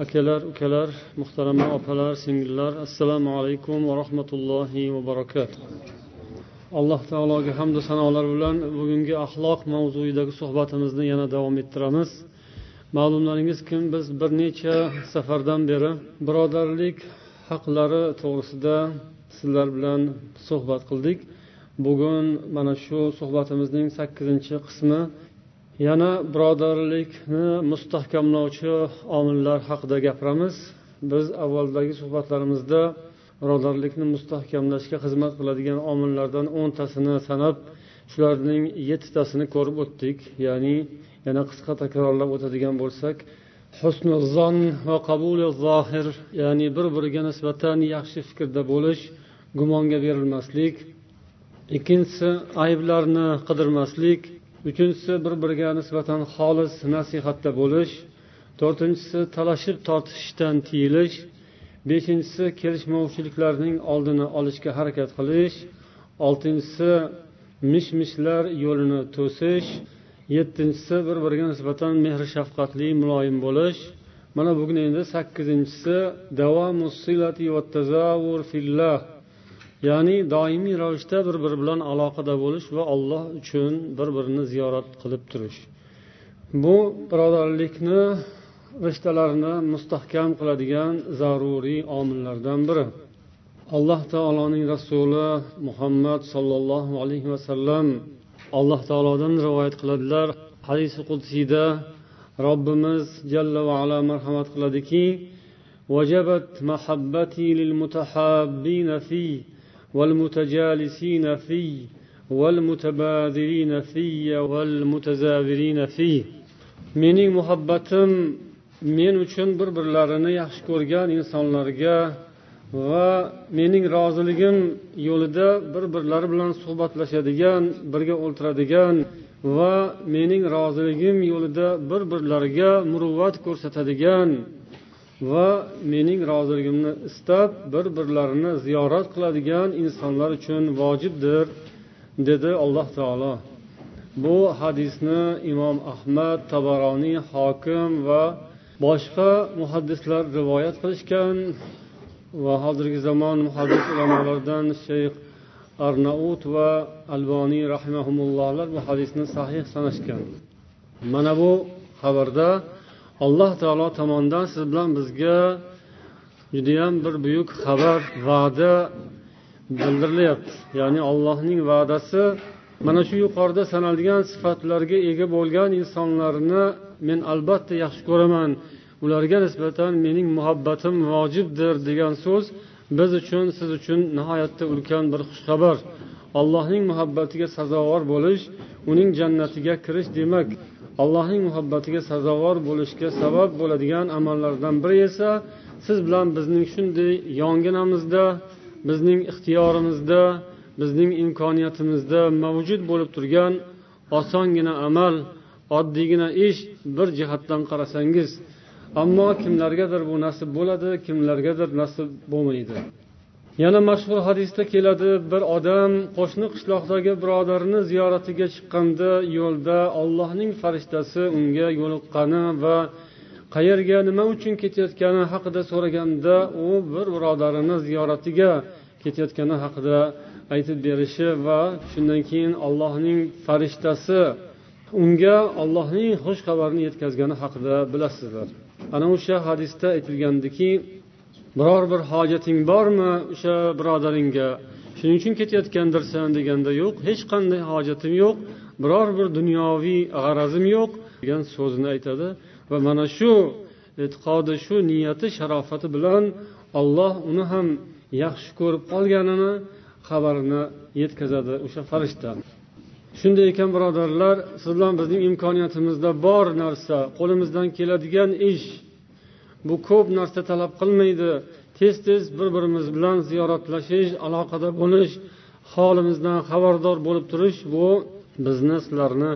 akalar ukalar muhtarama opalar singillar assalomu alaykum va rahmatullohi va barakatuh alloh taologa hamdu sanolar bilan bugungi axloq mavzuidagi suhbatimizni yana davom ettiramiz. Ma'lumlaringizki biz bir necha safardan beri birodarlik haqlari to'g'risida sizlar bilan suhbat qildik. Bugun mana shu suhbatimizning sakkizinchi qismi yana birodarlikni mustahkamlovchi omillar haqida gapiramiz. Biz avvaldagi suhbatlarimizda birodarlikni mustahkamlashga xizmat qiladigan omillardan o'ntasini sanab shularning yettitasini ko'rib o'tdik. Ya'ni yana qisqa takrorlab o'tadigan bo'lsak husni zon va qabuli zohir ya'ni bir biriga nisbatan yaxshi fikrda bo'lish gumonga berilmaslik. Ikkinchisi ayblarni qidirmaslik. Uchinchisi bir biriga nisbatan xolis nasihatda bo'lish. To'rtinchisi talashib tortishishdan tiyilish. Beshinchisi kelishmovchiliklarning oldini olishga harakat qilish. Oltinchisi mish mishlar yo'lini to'sish. Yettinchisi bir biriga nisbatan mehr shafqatli muloyim bo'lish. Mana bugun endi sakkizinchisi fillah. ya'ni doimiy ravishda bir biri bilan aloqada bo'lish va olloh uchun bir birini ziyorat qilib turish bu birodarlikni rishtalarini mustahkam qiladigan zaruriy omillardan biri alloh taoloning rasuli muhammad sollallohu alayhi vasallam alloh taolodan rivoyat qiladilar hadisi qudsiyda robbimiz jalla va ala marhamat qiladiki وجبت محبتي للمتحابين فيه والمتجالسين فيه والمتبادرين في والمتزاvirين فيه mening muhabbatim men uchun bir birlarini yaxshi ko'rgan insonlarga va mening roziligim yo'lida bir birlari bilan suhbatlashadigan birga o'tiradigan va mening roziligim yo'lida bir birlariga muruvvat ko'rsatadigan va mening roziligimni istab bir birlarini ziyorat qiladigan insonlar uchun vojibdir dedi alloh taolo. Bu hadisni imom ahmad tabaroniy hokim va boshqa muhaddislar rivoyat qilishgan va hozirgi zamon muhaddis ulamolaridan shayx arnaut va alboniy rahimahumullohlar bu hadisni sahih sanashgan. Mana bu xabarda alloh taolo tomonidan siz bilan bizga judayam bir buyuk xabar va'da bildirilyapti. Ya'ni allohning va'dasi mana shu yuqorida sanalgan sifatlarga ega bo'lgan insonlarni men albatta yaxshi ko'raman. Ularga nisbatan mening muhabbatim vojibdir degan so'z biz uchun siz uchun nihoyatda ulkan bir xushxabar. Allohning muhabbatiga sazovor bo'lish uning jannatiga kirish demak allohning muhabbatiga sazovor bo'lishga sabab bo'ladigan amallardan biri esa siz bilan bizning shunday yonginamizda bizning ixtiyorimizda bizning imkoniyatimizda mavjud bo'lib turgan osongina amal oddiygina ish bir jihatdan qarasangiz ammo kimlargadir bu nasib bo'ladi kimlargadir nasib bo'lmaydi. Yana mashhur hadisda keladi bir odam qo'shni qishloqdagi birodarini ziyoratiga chiqqanda yo'lda ollohning farishtasi unga yo'liqqani va qayerga nima uchun ketayotgani haqida so'raganda u bir birodarini ziyoratiga ketayotgani haqida aytib berishi va shundan keyin allohning farishtasi unga ollohning xush xabarini yetkazgani haqida bilasizlar. Ana o'sha hadisda aytilgandiki biror bir hojating bormi o'sha birodaringga? Shuning uchun ketayotgandirsan deganda yo'q hech qanday hojatim yo'q biror bir dunyoviy g'arazim yo'q degan so'zini aytadi. Va mana shu e'tiqodi shu niyati sharofati bilan olloh uni ham yaxshi ko'rib qolganini xabarini yetkazadi o'sha farishta. Shunday ekan birodarlar siz bilan bizning imkoniyatimizda bor narsa qo'limizdan keladigan ish. Bu ko'p narsa talab qilmaydi tez tez bir birimiz bilan ziyoratlashish aloqada bo'lish holimizdan xabardor bo'lib turish bu bizni sizlarni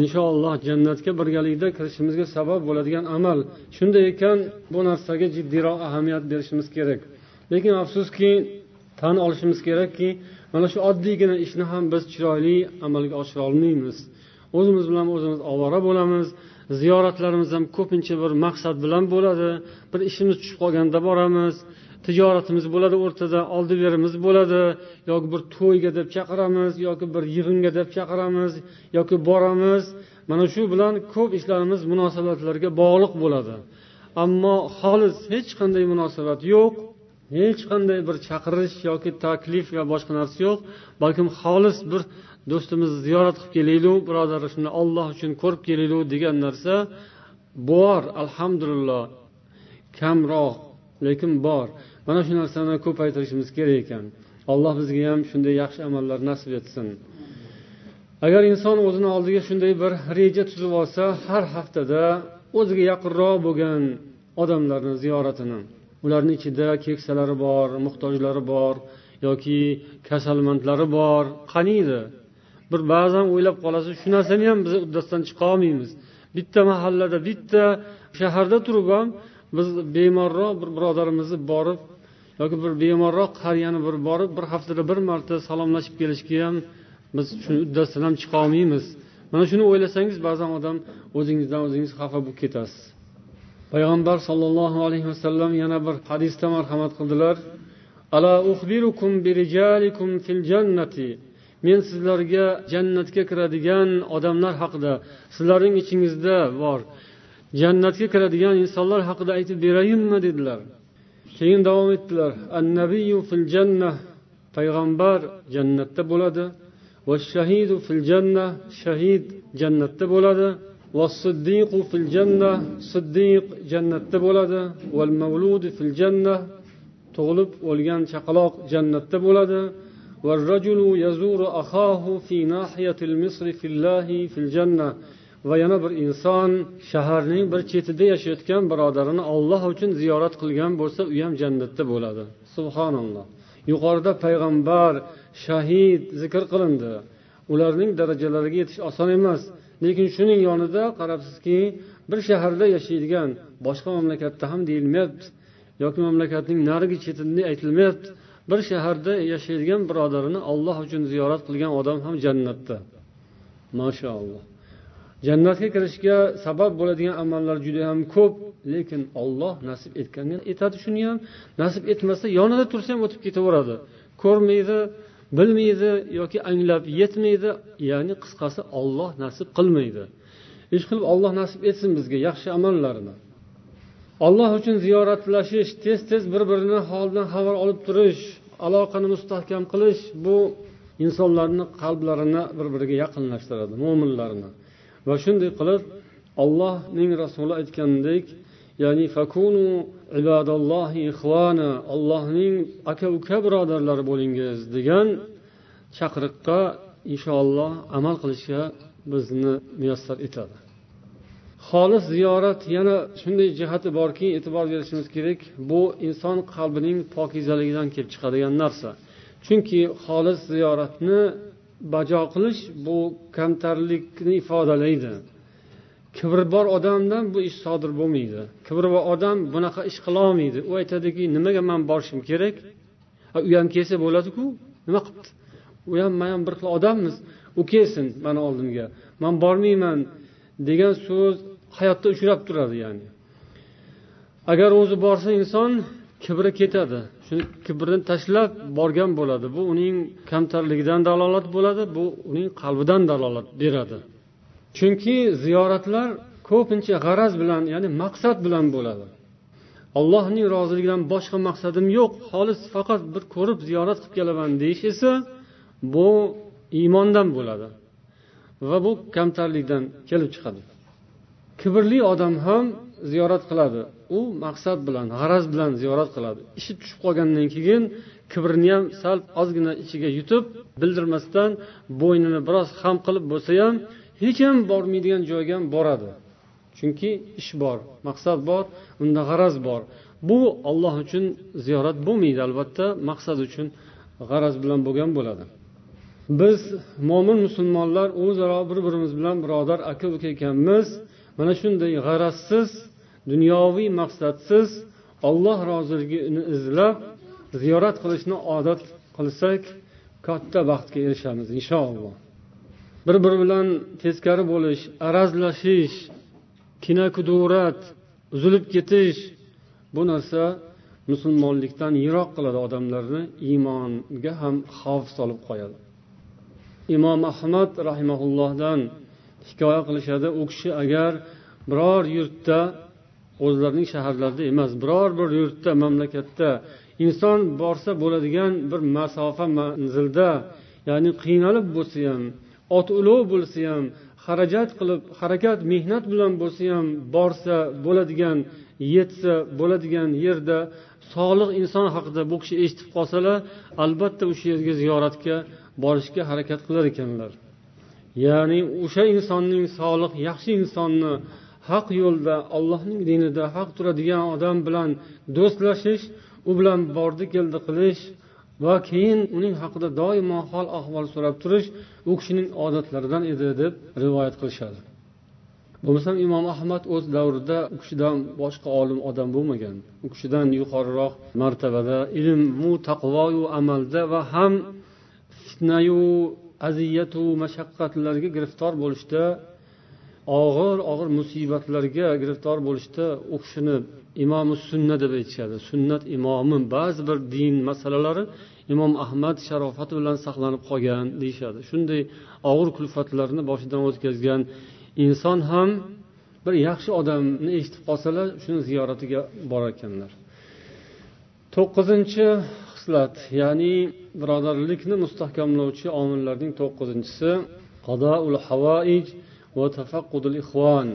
inshaalloh jannatga birgalikda kirishimizga sabab bo'ladigan amal. Shunday ekan bu narsaga jiddiyroq ahamiyat berishimiz kerak. Lekin afsuski tan olishimiz kerakki mana shu oddiygina ishni ham biz chiroyli amalga oshira olmaymiz. O'zimiz bilan o'zimiz ovora bo'lamiz. Ziyoratlarimiz ham ko'pincha bir maqsad bilan bo'ladi. Bir ishimiz tushib qolganda boramiz. Tijoratimiz bo'ladi o'rtada oldi berimiz bo'ladi. Yoki bir to'yga deb chaqiramiz yoki bir yig'inga deb chaqiramiz yoki boramiz. Mana shu bilan ko'p ishlarimiz munosabatlarga bog'liq bo'ladi. Ammo xolis hech qanday munosabat yo'q hech qanday bir chaqirish yoki taklif yo boshqa narsa yo'q balkim xolis bir do'stimizni ziyorat qilib kelaylik birodar shuni olloh uchun ko'rib kelaylik degan narsa bor alhamdulillah. Kamroq lekin bor. Mana shu narsani ko'paytirishimiz kerak ekan. Alloh bizga ham shunday yaxshi amallar nasib etsin. Agar inson o'zini oldiga shunday bir reja tuzib olsa har haftada o'ziga yaqinroq bo'lgan odamlarni ziyoratini ularni ichida keksalari bor muhtojlari bor yoki kasalmandlari bor qaniydi? Bir ba'zan o'ylab qolasiz shu narsani ham biz uddasidan chiqolmaymiz bitta mahallada bitta shaharda turib ham biz bemorroq bir birodarimizni borib yoki bir bemorroq qariyani bir borib bir haftada bir marta salomlashib kelishga ham biz shuni uddasidan ham chiqolmaymiz mana shuni o'ylasangiz ba'zan odam o'zingizdan o'zingiz xafa bo'lib ketasiz. Payg'ambar sollallohu alayhi vasallam yana bir hadisda marhamat qildilar. Ala uxbirukum birijalikum fil jannati. Men sizlarga jannatga kiradigan odamlar haqida sizlarning ichingizda bor. Jannatga kiradigan insonlar haqida aytib berayinmi dedilar. Keyin davom etdilar. Annabiyu fil jannah payg'ambar jannatda bo'ladi. Va shahidu fil jannah shahid jannatda bo'ladi. Va siddiqu fil jannah siddiq jannatda bo'ladi. Val mavludu fil jannah tug'ilib o'lgan chaqaloq jannatda bo'ladi. والرجل يزور أخاه في ناحية المصر في الله في الجنة va yana bir inson shaharning bir chetida yashayotgan birodarini olloh uchun ziyorat qilgan bo'lsa u ham jannatda bo'ladi subhanalloh yuqorida payg'ambar shahid zikr qilindi ularning darajalariga yetish oson emas lekin shuning yonida qarabsizki bir shaharda yashaydigan boshqa mamlakatda ham deyilmayapti yoki mamlakatning narigi chetida aytilmayapti Bir shaharda yashaydigan birodarini olloh uchun ziyorat qilgan odam ham jannatda. Mashaalloh jannatga kirishga sabab bo'ladigan amallar juda ham ko'p lekin olloh nasib etganga etadi shuni ham. Nasib etmasa yonida tursa ham o'tib ketaveradi. Ko'rmaydi bilmaydi yoki anglab yetmaydi ya'ni qisqasi olloh nasib qilmaydi. Ishqilib olloh nasib etsin bizga yaxshi amallarni. Olloh uchun ziyoratlashish tez tez bir birini holidan xabar olib turish aloqani mustahkam qilish bu insonlarni qalblarini bir biriga yaqinlashtiradi mo'minlarni va shunday qilib ollohning rasuli aytganidek ya'ni fakunu ibadallohi ixvana allohning aka uka birodarlari bo'lingiz degan chaqiriqqa inshaalloh amal qilishga bizni muyassar etadi. Xolis ziyorat yana shunday jihati borki e'tibor berishimiz kerak bu inson qalbining pokizaligidan kelib chiqadigan narsa. Chunki xolis ziyoratni bajo qilish bu kamtarlikni ifodalaydi. Kibri bor odamdan bu ish sodir bo'lmaydi. Kibri bor odam bunaqa ish qilolmaydi u aytadiki nimaga man borishim kerak? U ham kelsa bo'ladiku nima qilibdi? U ham man ham bir xil odammiz u kelsin mani oldimga. Man bormayman degan so'z hayotda uchrab turadi ya'ni. Agar o'zi borsa inson kibri ketadi. Shu kibrini tashlab borgan bo'ladi. Bu uning kamtarligidan dalolat bo'ladi bu uning qalbidan dalolat beradi. Chunki ziyoratlar ko'pincha g'araz bilan ya'ni maqsad bilan bo'ladi. Allohning roziligidan boshqa maqsadim yo'q. Xolis faqat bir ko'rib ziyorat qilib kelaman deyish esa bu iymondan bo'ladi va bu kamtarlikdan kelib chiqadi. Kibrli odam ham ziyorat qiladi. U maqsad bilan g'araz bilan ziyorat qiladi. Ishi tushib qolgandan keyin kibrini ham sal ozgina ichiga yutib bildirmasdan bo'ynini biroz xam qilib bo'lsa ham hech ham bormaydigan joyga ham boradi. Chunki ish bor maqsad bor unda g'araz bor. Bu olloh uchun ziyorat bo'lmaydi albatta maqsad uchun g'araz bilan bo'lgan bo'ladi. Biz mo'min musulmonlar o'zaro bir birimiz bilan birodar aka uka ekanmiz mana shunday g'arazsiz dunyoviy maqsadsiz olloh roziligini izlab ziyorat qilishni odat qilsak katta baxtga erishamiz inshaalloh. Bir biri bilan teskari bo'lish arazlashish kinakudurat uzilib ketish bu narsa musulmonlikdan yiroq qiladi odamlarni iymonga ham xavf solib qo'yadi. Imom ahmad rahimaullohdan hikoya qilishadi. U kishi agar biror yurtda o'zlarining shaharlarida emas biror bir yurtda mamlakatda inson borsa bo'ladigan bir masofa manzilda ya'ni qiynalib bo'lsa ham ot ulov bo'lsa ham xarajat qilib harakat mehnat bilan bo'lsa ham borsa bo'ladigan yetsa bo'ladigan yerda solih inson haqida bu kishi eshitib qolsalar albatta o'sha yerga ziyoratga borishga harakat qilar ekanlar. Ya'ni o'sha insonning solih yaxshi insonni haq yo'lda allohning dinida haq turadigan odam bilan do'stlashish u bilan bordi keldi qilish va keyin uning haqida doimo hol ahvol so'rab turish u kishining odatlaridan edi deb rivoyat qilishadi. Bo'lmasam imom ahmad o'z davrida u kishidan boshqa olim odam bo'lmagan. U kishidan yuqoriroq martabada ilmu taqvoyu amalda va ham fitnayu aziyatu mashaqqatlarga giriftor bo'lishda og'ir og'ir musibatlarga giriftor bo'lishda u kishini imomi sunna deb aytishadi. Sunnat imomi ba'zi bir din masalalari imom ahmad sharofati bilan saqlanib qolgan deyishadi. Shunday og'ir kulfatlarni boshidan o'tkazgan inson ham bir yaxshi odamni eshitib qolsalar shuni ziyoratiga borar ekanlar. To'qqizinchi xislat ya'ni birodarlikni mustahkamlovchi omillarning to'qqizinchisi va tafaqqudul ixvon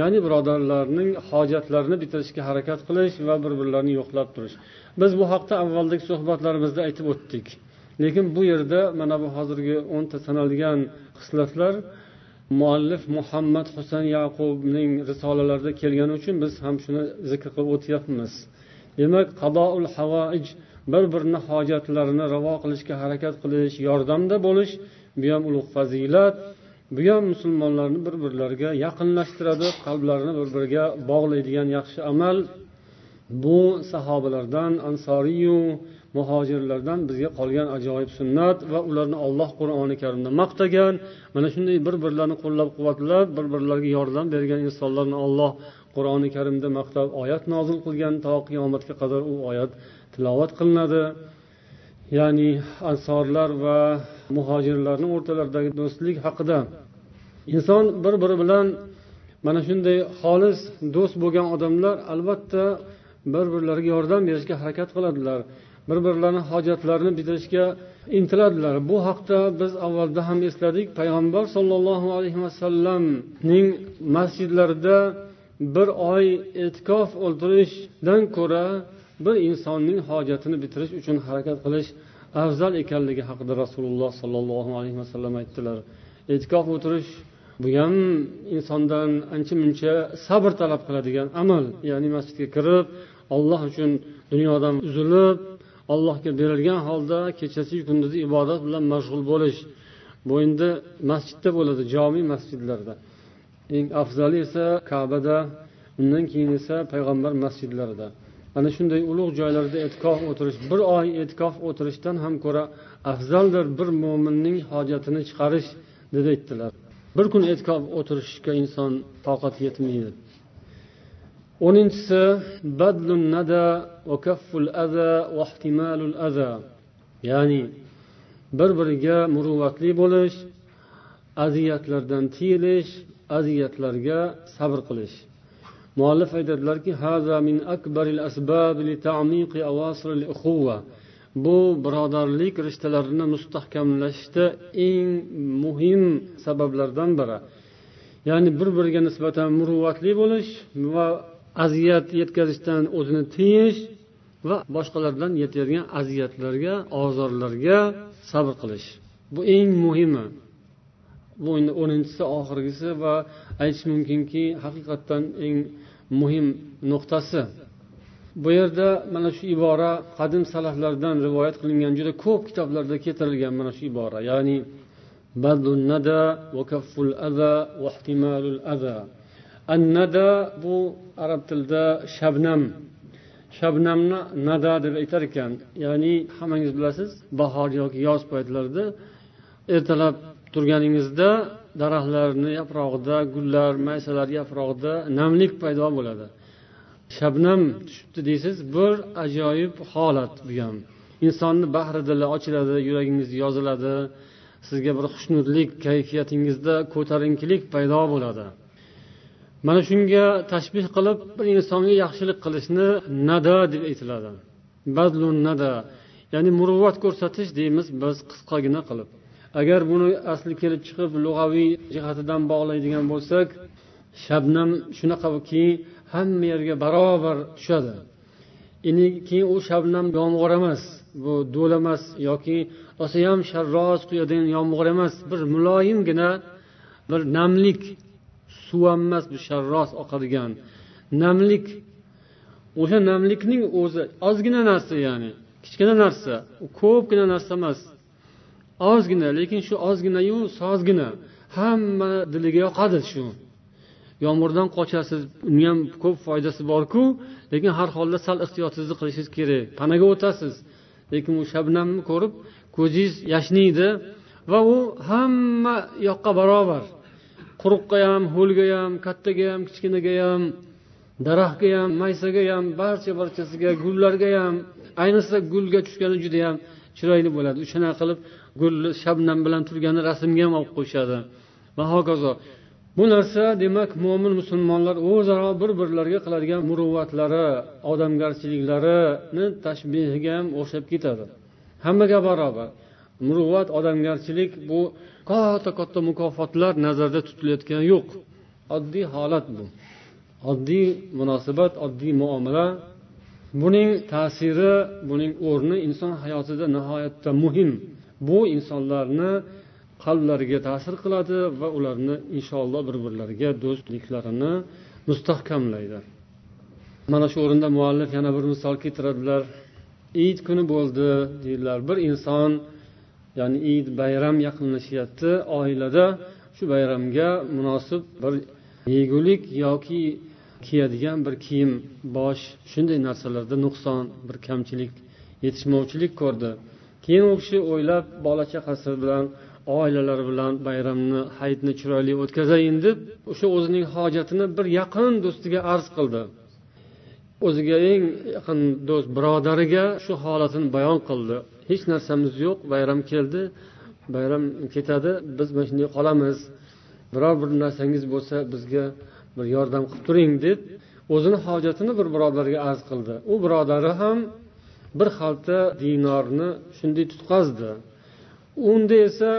ya'ni birodarlarning hojatlarini bitirishga harakat qilish va bir birlarini yo'qlab turish. Biz bu haqda avvaldagi suhbatlarimizda aytib o'tdik. Lekin bu yerda mana bu hozirgi o'nta sanalgan xislatlar muallif muhammad husan yaqubning risolalarida kelgani uchun biz ham shuni zikr qilib o'tyapmiz. Demak qadoul havoij bir birini hojatlarini ravo qilishga harakat qilish yordamda bo'lish bu ham ulug' fazilat bu ham musulmonlarni bir birlariga yaqinlashtiradi qalblarini bir biriga bog'laydigan yaxshi amal. Bu sahobalardan ansoriyu muhojirlardan bizga qolgan ajoyib sunnat va ularni olloh qur'oni karimda maqtagan. Mana shunday bir birlarini qo'llab quvvatlab bir birlariga yordam bergan insonlarni olloh qur'oni karimda maqtab oyat nozil qilgan to qiyomatga qadar u oyat tilovat qilinadi. Ya'ni ansorlar va muhojirlarni o'rtalaridagi do'stlik haqida. Inson bir biri bilan mana shunday xolis do'st bo'lgan odamlar albatta bir birlariga yordam berishga harakat qiladilar. Bir birlarini hojatlarini bitirishga intiladilar. Bu haqda biz avvalda ham esladik. Payg'ambar sollallohu alayhi vasallamning masjidlarida bir oy e'tikof o'ltirishdan ko'ra bir insonning hojatini bitirish uchun harakat qilish afzal ekanligi haqida rasululloh sollallohu alayhi vasallam aytdilar. E'tikof o'tirish bu ham insondan ancha muncha sabr talab qiladigan amal ya'ni masjidga kirib olloh uchun dunyodan uzilib allohga berilgan holda kechasi kunduzi ibodat bilan mashg'ul bo'lish. Bu endi masjidda bo'ladi jomiy masjidlarda. Eng afzali esa kabada undan keyin esa payg'ambar masjidlarida ana shunday ulug' joylarda e'tikof o'tirish bir oy e'tikof o'tirishdan ham ko'ra afzaldir bir mo'minning hojatini chiqarish deb aytdilar. Bir kun e'tikof o'tirishga inson toqati yetmaydi. O'ninchisi badlun nada va kafful aza va ihtimalul aza ya'ni bir biriga muruvvatli bo'lish aziyatlardan tiyilish aziyatlarga sabr qilish. Muallif aytadilarki bu birodarlik rishtalarini mustahkamlashda eng muhim sabablardan biri. Ya'ni bir biriga nisbatan muruvvatli bo'lish va aziyat yetkazishdan o'zini tiyish va boshqalardan yetadigan aziyatlarga ozorlarga sabr qilish. Bu eng muhimi. Bu o'ninchisi oxirgisi va aytish mumkinki haqiqatdan eng muhim nuqtasi. Bu yerda mana shu ibora qadim salaflardan rivoyat qilingan juda ko'p kitoblarda keltirilgan mana shu ibora. Ya'ni annada bu arab tilida shabnam. Shabnamni nada deb aytar ekan. Ya'ni hammangiz bilasiz bahor yoki yoz paytlarida ertalab turganingizda daraxtlarni yaprog'ida gullar maysalar yaprog'ida namlik paydo bo'ladi. Shabnam tushibdi deysiz bir ajoyib holat bu ham. Insonni bahri dili ochiladi yuragingiz yoziladi sizga bir xushnudlik kayfiyatingizda ko'tarinkilik paydo bo'ladi. Mana shunga tashbih qilib bir insonga yaxshilik qilishni nada deb aytiladi. Badlun nada ya'ni muruvvat ko'rsatish deymiz biz qisqagina qilib. Agar buni asli kelib chiqib lug'aviy jihatidan bog'laydigan bo'lsak shabnam shunaqaki hamma yerga barobar tushadi. Endi keyin u shabnam yomg'ir emas bu do'l emas yoki rosayam sharros quyadigan yomg'ir emas bir muloyimgina bir namlik suv emas bu sharros oqadigan namlik. O'sha namlikning o'zi ozgina narsa ya'ni kichkina narsa u ko'pgina narsa emas. Ozgina lekin shu ozginayu sozgina. Hamma diliga yoqadi shu. Yomg'irdan qochasiz uni ham ko'p foydasi borku lekin har holda sal ehtiyotsizlik qilishingiz kerak. Panaga o'tasiz. Lekin u shabnamni ko'rib ko'zingiz yashniydi va u hamma yoqqa barobar. Quruqqa ham ho'lga ham kattaga ham kichkinaga ham daraxtga ham maysaga ham barcha barchasiga gullarga ham ayniqsa gulga tushgani judayam chiroyli bo'ladi. O'shanaqa qilib gul shabnam bilan turgani rasmga ham olib qo'yishadi. Va hokazo. Bu narsa demak mo'min musulmonlar o'zaro bir birlariga qiladigan muruvvatlari odamgarchiliklarini tashbehiga ham o'xshab ketadi. Hammaga barobar. Muruvvat odamgarchilik bu katta katta mukofotlar nazarda tutilayotgani yo'q. Oddiy holat bu. Oddiy munosabat oddiy muomala. Buning ta'siri buning o'rni inson hayotida nihoyatda muhim. Bu insonlarni qalblariga ta'sir qiladi va ularni inshaalloh bir birlariga do'stliklarini mustahkamlaydi. Mana shu o'rinda muallif yana bir misol keltiradilar. Iyit kuni bo'ldi deydilar. Bir inson ya'ni iyit bayram yaqinlashyapti oilada shu bayramga munosib bir yegulik yoki kiyadigan bir kiyim bosh shunday narsalarda nuqson bir kamchilik yetishmovchilik ko'rdi. Keyin u kishi o'ylab bola chaqasi bilan oilalari bilan bayramni hayitni chiroyli o'tkazayin deb o'sha o'zining hojatini bir yaqin do'stiga arz qildi. O'ziga eng yaqin do'st birodariga shu holatini bayon qildi. Hech narsamiz yo'q bayram keldi bayram ketadi biz mana shunday qolamiz. Biror bir narsangiz bo'lsa bizga bir yordam qilib turing deb o'zini hojatini bir birodarga arz qildi. U birodari ham bir xalta dinorni shunday tutqazdi. Unda esa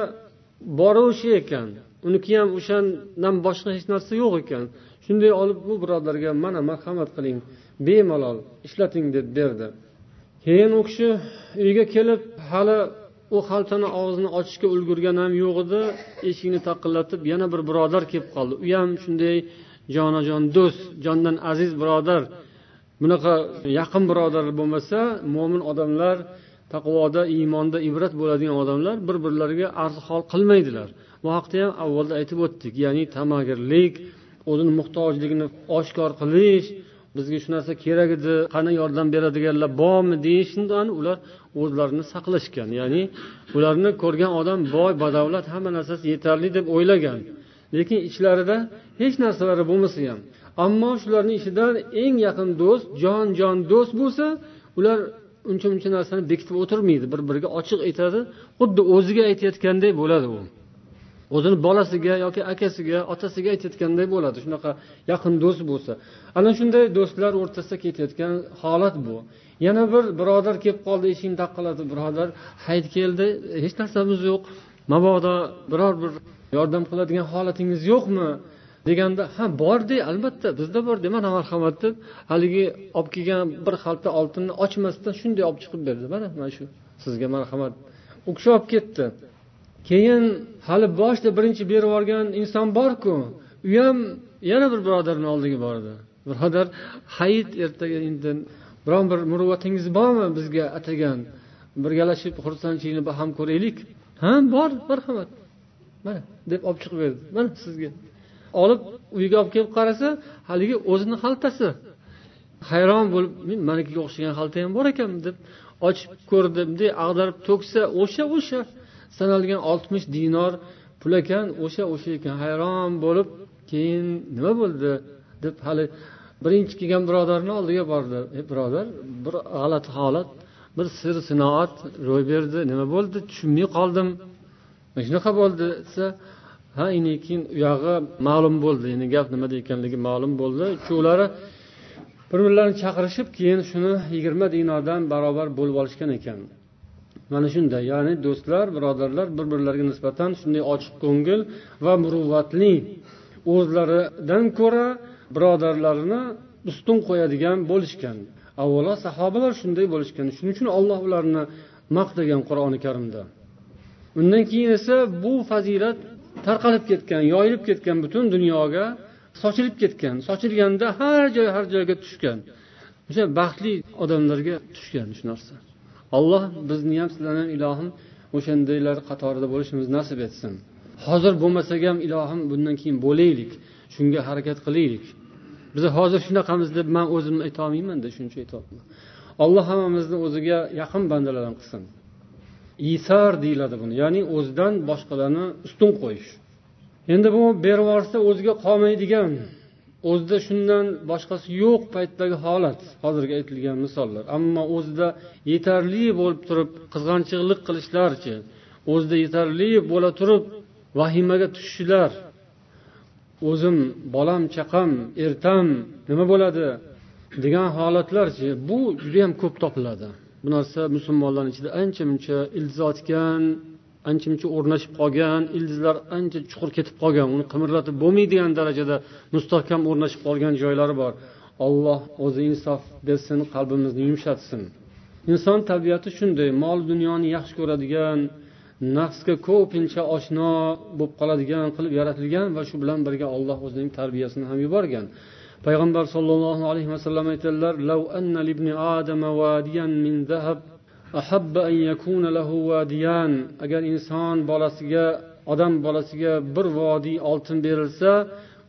bori o'sha ekan. Uniki ham o'shandan boshqa hech narsa yo'q ekan. Shunday olib bu birodarga mana marhamat qiling. Bemalol ishlating deb berdi. Keyin u kishi uyga kelib hali u xaltani og'zini ochishga ulgurgan ham yo'q edi. Eshikni taqillatib yana bir birodar kelib qoldi. U ham shunday jonajon do'st jondan aziz birodar bunaqa yaqin birodar bo'lmasa mo'min odamlar taqvoda iymonda ibrat bo'ladigan odamlar bir birlariga arz hol qilmaydilar. Bu haqda ham avvalda aytib o'tdik. Ya'ni tamagirlik o'zini muhtojligini oshkor qilish bizga shu narsa kerak edi qani yordam beradiganlar bormi deyishdan ular o'zlarini saqlashgan. Ya'ni ularni ko'rgan odam boy badavlat hamma narsasi yetarli deb o'ylagan. Lekin ichlarida hech narsalari bo'lmasa ham ammo shularni ichidan eng yaqin do'st jon jon do'st bo'lsa ular uncha muncha narsani bekitib o'tirmaydi bir biriga ochiq aytadi. Xuddi o'ziga aytayotganday bo'ladi u. O'zini bolasiga yoki akasiga otasiga aytayotganday bo'ladi shunaqa yaqin do'st bo'lsa. Ana shunday do'stlar o'rtasida ketayotgan holat bu. Yana bir birodar kelib qoldi eshikni taqillatib birodar hayit keldi hech narsamiz yo'q. Mabodo biror bir yordam qiladigan holatingiz yo'qmi? Deganda ha borde albatta bizda borde mana marhamat deb haligi olib kelgan bir xalta oltinni ochmasdan shunday olib chiqib berdi. Mana mana shu sizga marhamat. U kishi olib ketdi. Keyin hali boshida birinchi berib yuborgan inson borku u ham yana bir birodarni oldiga bordi. Birodar hayit ertaga indin biron bir muruvvatingiz bormi bizga atagan? Birgalashib xursandchilikni ham ko'raylik. Ha bor marhamat. Mana deb olib chiqib berdi. Mana sizga. Olib uyga olib kelib qarasa haligi o'zini xaltasi. Hayron bo'lib manikiga o'xshagan xalta ham bor ekan deb ochib ko'rdi bunday ag'darib to'ksa o'sha o'sha. Sanalgan oltmish dinor pul ekan o'sha o'sha ekan. Hayron bo'lib keyin nima bo'ldi deb hali birinchi kelgan birodarni oldiga bordi. E birodar bir g'alati holat bir sir sinoat ro'y berdi. Nima bo'ldi? Tushunmay qoldim. Shunaqa bo'ldi desa ha keyin uyog'i ma'lum bo'ldi. Endi gap nimada ekanligi ma'lum bo'ldi. Uchovlari bir birlarini chaqirishib keyin shuni yigirma dinordan barobar bo'lib olishgan ekan. Mana shunday. Ya'ni do'stlar birodarlar bir birlariga nisbatan shunday ochiq ko'ngil va muruvvatli o'zlaridan ko'ra birodarlarini ustun qo'yadigan bo'lishgan. Avvalo sahobalar shunday bo'lishgan. Shuning uchun olloh ularni maqtagan qur'oni karimda. Undan keyin esa bu fazilat tarqalib ketgan yoyilib ketgan butun dunyoga sochilib ketgan sochilganda har joy har joyga tushgan. O'sha baxtli odamlarga tushgan shu narsa. Alloh bizni ham sizlarni ham ilohim o'shandaylar qatorida bo'lishimizni nasib etsin. Hozir bo'lmasak ham ilohim bundan keyin bo'laylik shunga harakat qilaylik. Biz hozir shunaqamiz deb man o'zimni aytolmaymanda shuncha aytyapman alloh hammamizni o'ziga yaqin bandalardan qilsin. Isar deyiladi buni. Ya'ni o'zidan boshqalarni ustun qo'yish. Endi bu berib yuborsa o'ziga qolmaydigan o'zida shundan boshqasi yo'q paytdagi holat. Hozirgi aytilgan misollar. Ammo o'zida yetarli bo'lib turib qizg'anchiqlik qilishlarchi o'zida yetarli bo'la turib vahimaga tushishlar. O'zim bolam chaqam ertam nima bo'ladi degan holatlarchi bu judayam ko'p topiladi. Bu narsa musulmonlarni ichida ancha muncha ildiz otgan ancha muncha o'rnashib qolgan ildizlar ancha chuqur ketib qolgan uni qimirlatib bo'lmaydigan darajada mustahkam o'rnashib qolgan joylari bor. Olloh o'zi insof bersin qalbimizni yumshatsin. Inson tabiati shunday mol dunyoni yaxshi ko'radigan nafsga ko'pincha oshno bo'lib qoladigan qilib yaratilgan va shu bilan birga olloh o'zining tarbiyasini ham yuborgan. Payg'ambar sollallohu alayhi vasallam aytadilar agar inson bolasiga odam bolasiga bir vodiy oltin berilsa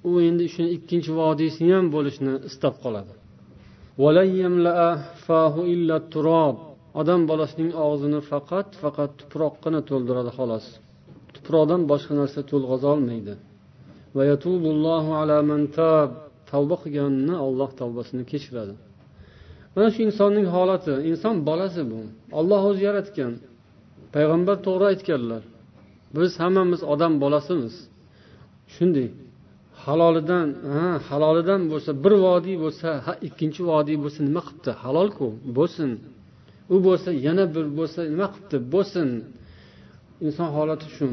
u endi shuni ikkinchi vodiysini ham bo'lishni istab qoladi. Odam bolasining og'zini faqat faqat tuproqqina to'ldiradi xolos. Tuproqdan boshqa narsa to'lg'azolmaydi tavba qilganni olloh tavbasini kechiradi. Mana shu insonning holati. Inson bolasi bu. Olloh o'zi yaratgan. Payg'ambar to'g'ri aytganlar. Biz hammamiz odam bolasimiz. Shunday halolidan ha halolidan bo'lsa bir vodiy bo'lsa ha ikkinchi vodiy bo'lsa nima qilibdi halolku bo'lsin. U bo'lsa yana bir bo'lsa nima qilibdi bo'lsin. Inson holati shu.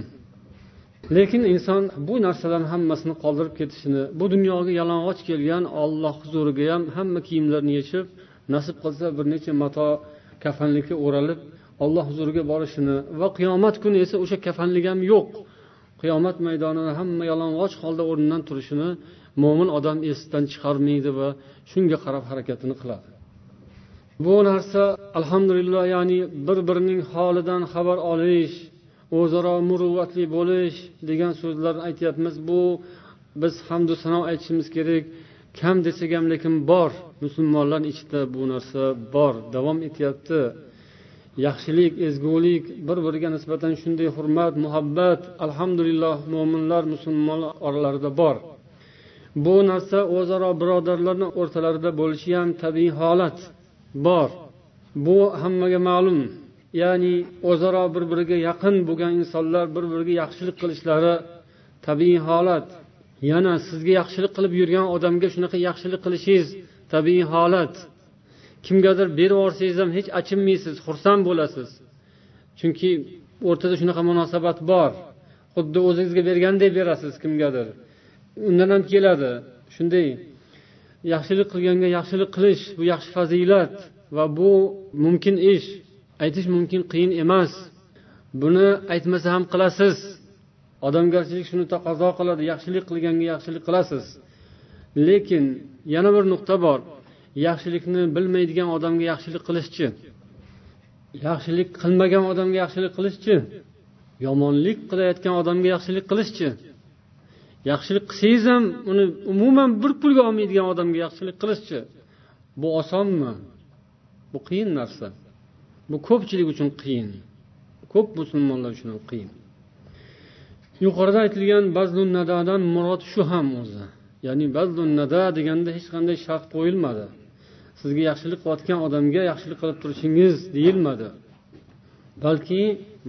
Lekin inson bu narsalarni hammasini qoldirib ketishini bu dunyoga yalang'och kelgan olloh huzuriga ham hamma kiyimlarini yechib nasib qilsa bir necha mato kafanlikka o'ralib olloh huzuriga borishini va qiyomat kuni esa o'sha kafanlik ham yo'q. Qiyomat maydonida hamma yalang'och holda o'rnidan turishini mo'min odam esidan chiqarmaydi va shunga qarab harakatini qiladi. Bu narsa alhamdulillah ya'ni bir birining holidan xabar olish o'zaro muruvvatli bo'lish degan so'zlarni aytyapmiz. Bu biz hamdu sano aytishimiz kerak. Kam desak ham lekin bor. Musulmonlar ichida bu narsa bor davom etyapti. Yaxshilik ezgulik bir biriga nisbatan shunday hurmat muhabbat alhamdulillah mo'minlar musulmonlar oralarida bor. Bu narsa o'zaro birodarlarni o'rtalarida bo'lishi ham tabiiy holat bor. Bu hammaga ma'lum. Ya'ni o'zaro bir biriga yaqin bo'lgan insonlar bir biriga yaxshilik qilishlari tabiiy holat. Yana sizga yaxshilik qilib yurgan odamga shunaqa yaxshilik qilishingiz tabiiy holat. Kimgadir berib yuborsangiz ham hech achinmaysiz xursand bo'lasiz. Chunki o'rtada shunaqa munosabat bor. Xuddi o'zingizga berganday berasiz kimgadir. Undan ham keladi. Shunday yaxshilik qilganga yaxshilik qilish bu yaxshi fazilat va bu mumkin ish. Aytish mumkin qiyin emas. Buni aytmasa ham qilasiz. Odamgarchilik shuni taqozo qiladi yaxshilik qilganga yaxshilik qilasiz. Lekin yana bir nuqta bor. Yaxshilikni bilmaydigan odamga yaxshilik qilishchi. Yaxshilik qilmagan odamga yaxshilik qilishchi. Yomonlik qilayotgan odamga yaxshilik qilishchi. Yaxshilik qilsangiz ham uni umuman bir pulga olmaydigan odamga yaxshilik qilishchi. Bu osonmi? Bu qiyin narsa. Bu ko'pchilik uchun qiyin. Ko'p musulmonlar uchun ham qiyin. Yuqorida aytilgan bazlun nadadan murod shu ham o'zi. Ya'ni bazlun nada deganda hech qanday shart qo'yilmadi. Sizga yaxshilik qilayotgan odamga yaxshilik qilib turishingiz deyilmadi. Balki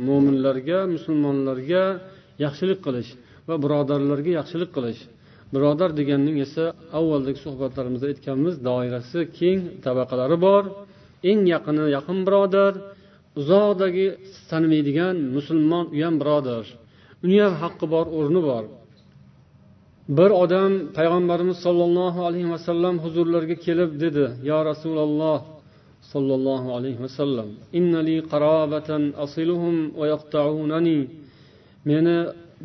mo'minlarga musulmonlarga yaxshilik qilish va birodarlarga yaxshilik qilish. Birodar deganning esa avvaldagi suhbatlarimizda aytganmiz doirasi keng tabaqalari bor. Eng yaqini yaqin birodar uzoqdagi tanimaydigan musulmon u ham birodar. Uni ham haqqi bor o'rni bor. Bir odam payg'ambarimiz sollallohu alayhi vasallam huzurlariga kelib dedi yo rasululloh sollallohu alayhi vasallam innali qarobatan asiluhum va yaqtaunani. Meni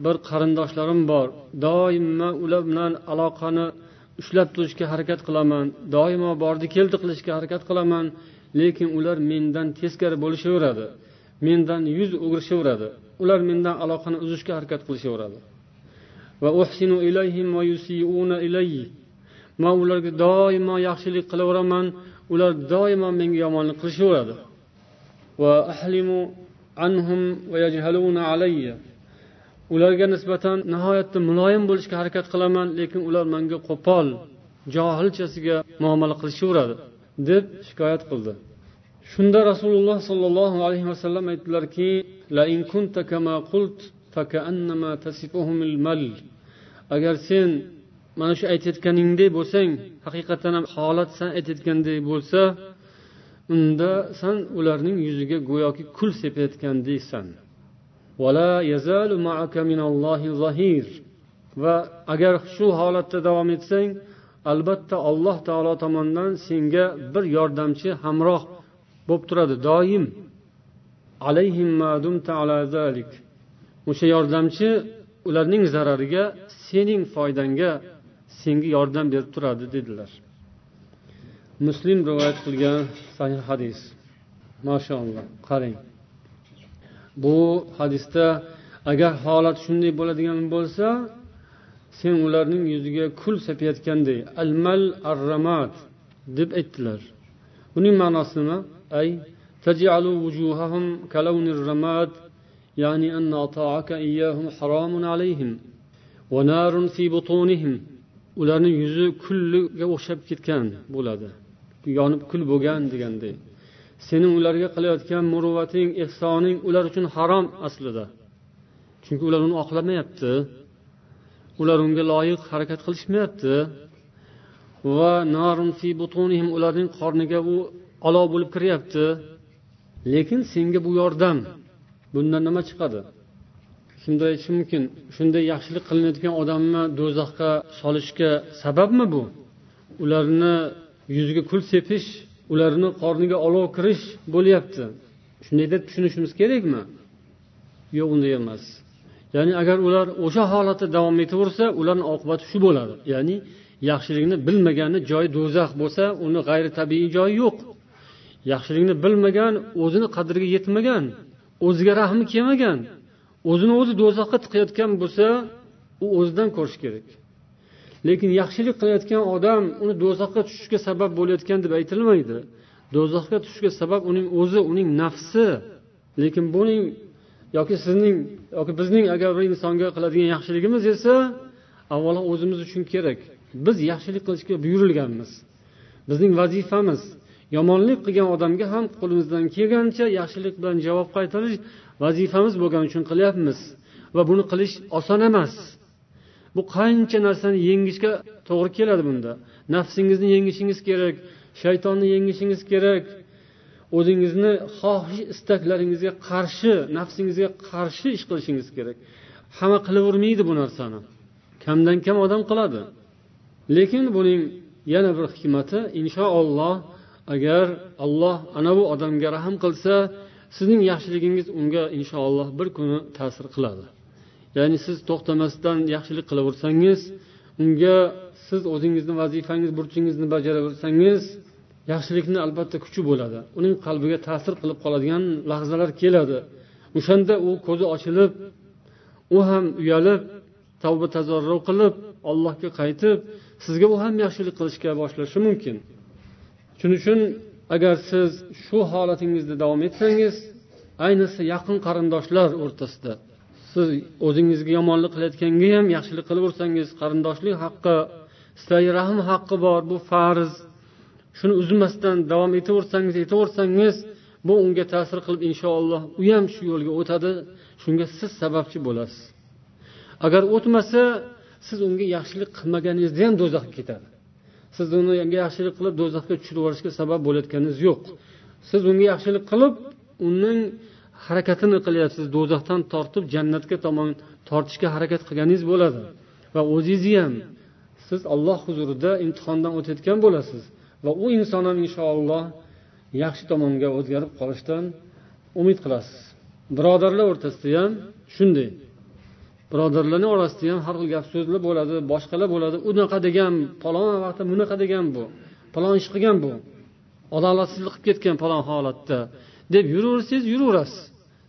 bir qarindoshlarim bor. Doimo ular bilan aloqani ushlab turishga harakat qilaman. Doimo bordi keldi qilishga harakat qilaman. Lekin ular mendan teskari bo'lishaveradi. Mendan yuz o'girishaveradi. Ular mendan aloqani uzishga harakat qilishaveradi. Va ilayhim man ularga doimo yaxshilik qilaveraman. Ular doimo menga yomonlik qilishaveradi. Va anhum va alayya ularga nisbatan nihoyatda muloyim bo'lishga harakat qilaman lekin ular menga qo'pol johilchasiga muomala qilishaveradi deb shikoyat qildi. Shunda rasululloh sollallohu alayhi vasallam aytdilarki agar sen mana shu aytayotganingdek bo'lsang haqiqatdan ham holat san aytayotgandek bo'lsa unda san ularning yuziga go'yoki kul sepayotgandeksan va agar shu holatda davom etsang albatta alloh taolo tomonidan senga bir yordamchi hamroh bo'lib turadi. Doim o'sha yordamchi ularning zarariga sening foydangga senga yordam berib turadi dedilar. Muslim rivoyat qilgan sahih hadis. Mashaalloh qarang. Bu hadisda agar holat shunday bo'ladigan bo'lsa sen ularning yuziga kul sepayotganday almal arramat deb aytdilar. Buning ma'nosi nima ay taj'alu wujuhahum kalawni الرماد يعني أن أطاعك إياهم حرام عليهم ونار في بطونهم ularni yuzi kulliga o'xshab ketgan bo'ladi yonib kul bo'lgan deganday sening ularga qilayotgan muruvvating ehsoning ular uchun harom aslida chunki ular uni oqlamayapti ular unga loyiq harakat qilishmayapti va narun fi butunihim ularning qorniga u olov bo'lib kiryapti lekin senga bu yordam bundan nima chiqadi? Shunday aytish mumkin shunday yaxshilik qilinayotgan odamni do'zaxga solishga sababmi bu? Ularni yuziga kul sepish ularni qorniga olov kirish bo'lyapti. Shunday deb tushunishimiz kerakmi? Yo'q unday emas. Ya'ni agar ular o'sha holatda davom etaversa ularni oqibati shu bo'ladi. Ya'ni yaxshilikni bilmagani joyi do'zax bo'lsa uni g'ayri tabiiy joyi yo'q. Yaxshilikni bilmagan o'zini qadriga yetmagan o'ziga rahmi kelmagan o'zini o'zi do'zaxga tiqayotgan bo'lsa u o'zidan ko'rish kerak. Lekin yaxshilik qilayotgan odam uni do'zaxga tushishga sabab bo'layotgan deb aytilmaydi. Do'zaxga tushishga sabab uning o'zi uning nafsi. Lekin buning yoki sizning yoki bizning agar bir insonga qiladigan yaxshiligimiz esa avvalo o'zimiz uchun kerak. Biz yaxshilik qilishga buyurilganmiz. Bizning vazifamiz yomonlik qilgan odamga ham qo'limizdan kelgancha yaxshilik bilan javob qaytarish vazifamiz bo'lgani uchun qilyapmiz. Va buni qilish oson emas. Bu qancha narsani yengishga to'g'ri keladi bunda. Nafsingizni yengishingiz kerak shaytonni yengishingiz kerak. O'zingizni xohish istaklaringizga qarshi nafsingizga qarshi ish qilishingiz kerak. Hamma qilavermaydi bu narsani. Kamdan kam odam qiladi. Lekin buning yana bir hikmati inshaalloh agar alloh ana bu odamga rahm qilsa sizning yaxshiligingiz unga inshaalloh bir kuni ta'sir qiladi. Ya'ni siz to'xtamasdan yaxshilik qilaversangiz unga siz o'zingizni vazifangiz burchingizni bajaraversangiz yaxshilikni albatta kuchi bo'ladi. Uning qalbiga ta'sir qilib qoladigan lahzalar keladi. O'shanda u ko'zi ochilib u ham uyalib tavba tazarru qilib allohga qaytib sizga u ham yaxshilik qilishga boshlashi mumkin. Shuning uchun agar siz shu holatingizda davom etsangiz ayniqsa yaqin qarindoshlar o'rtasida siz o'zingizga yomonlik qilayotganga ham yaxshilik qilaversangiz qarindoshlik haqqi sizlarga rahm haqqi bor bu farz. Shuni uzmasdan davom etaversangiz etaversangiz bu unga ta'sir qilib inshaalloh u ham shu yo'lga o'tadi. Shunga siz sababchi bo'lasiz. Agar o'tmasa siz unga yaxshilik qilmaganingizda ham do'zaxga ketadi. Siz uni yaxshilik qilib do'zaxga tushirib yuborishga sabab bo'layotganingiz yo'q. Siz unga yaxshilik qilib uning harakatini qilyapsiz. Do'zaxdan tortib jannatga tomon tortishga harakat qilganingiz bo'ladi. Va o'zingizni ham siz olloh huzurida imtihondan o'tayotgan bo'lasiz. Va u inson ham inshaalloh yaxshi tomonga o'zgarib qolishdan umid qilasiz. Birodarlar o'rtasida ham shunday. Birodarlarni orasida ham har xil gap so'zlar bo'ladi boshqalar bo'ladi. Unaqa degan palon vaqtda bunaqa degan bu. Palon ish qilgan bu. Adolatsizlik qilib ketgan palon holatda. Deb yuraversangiz yuraverasiz.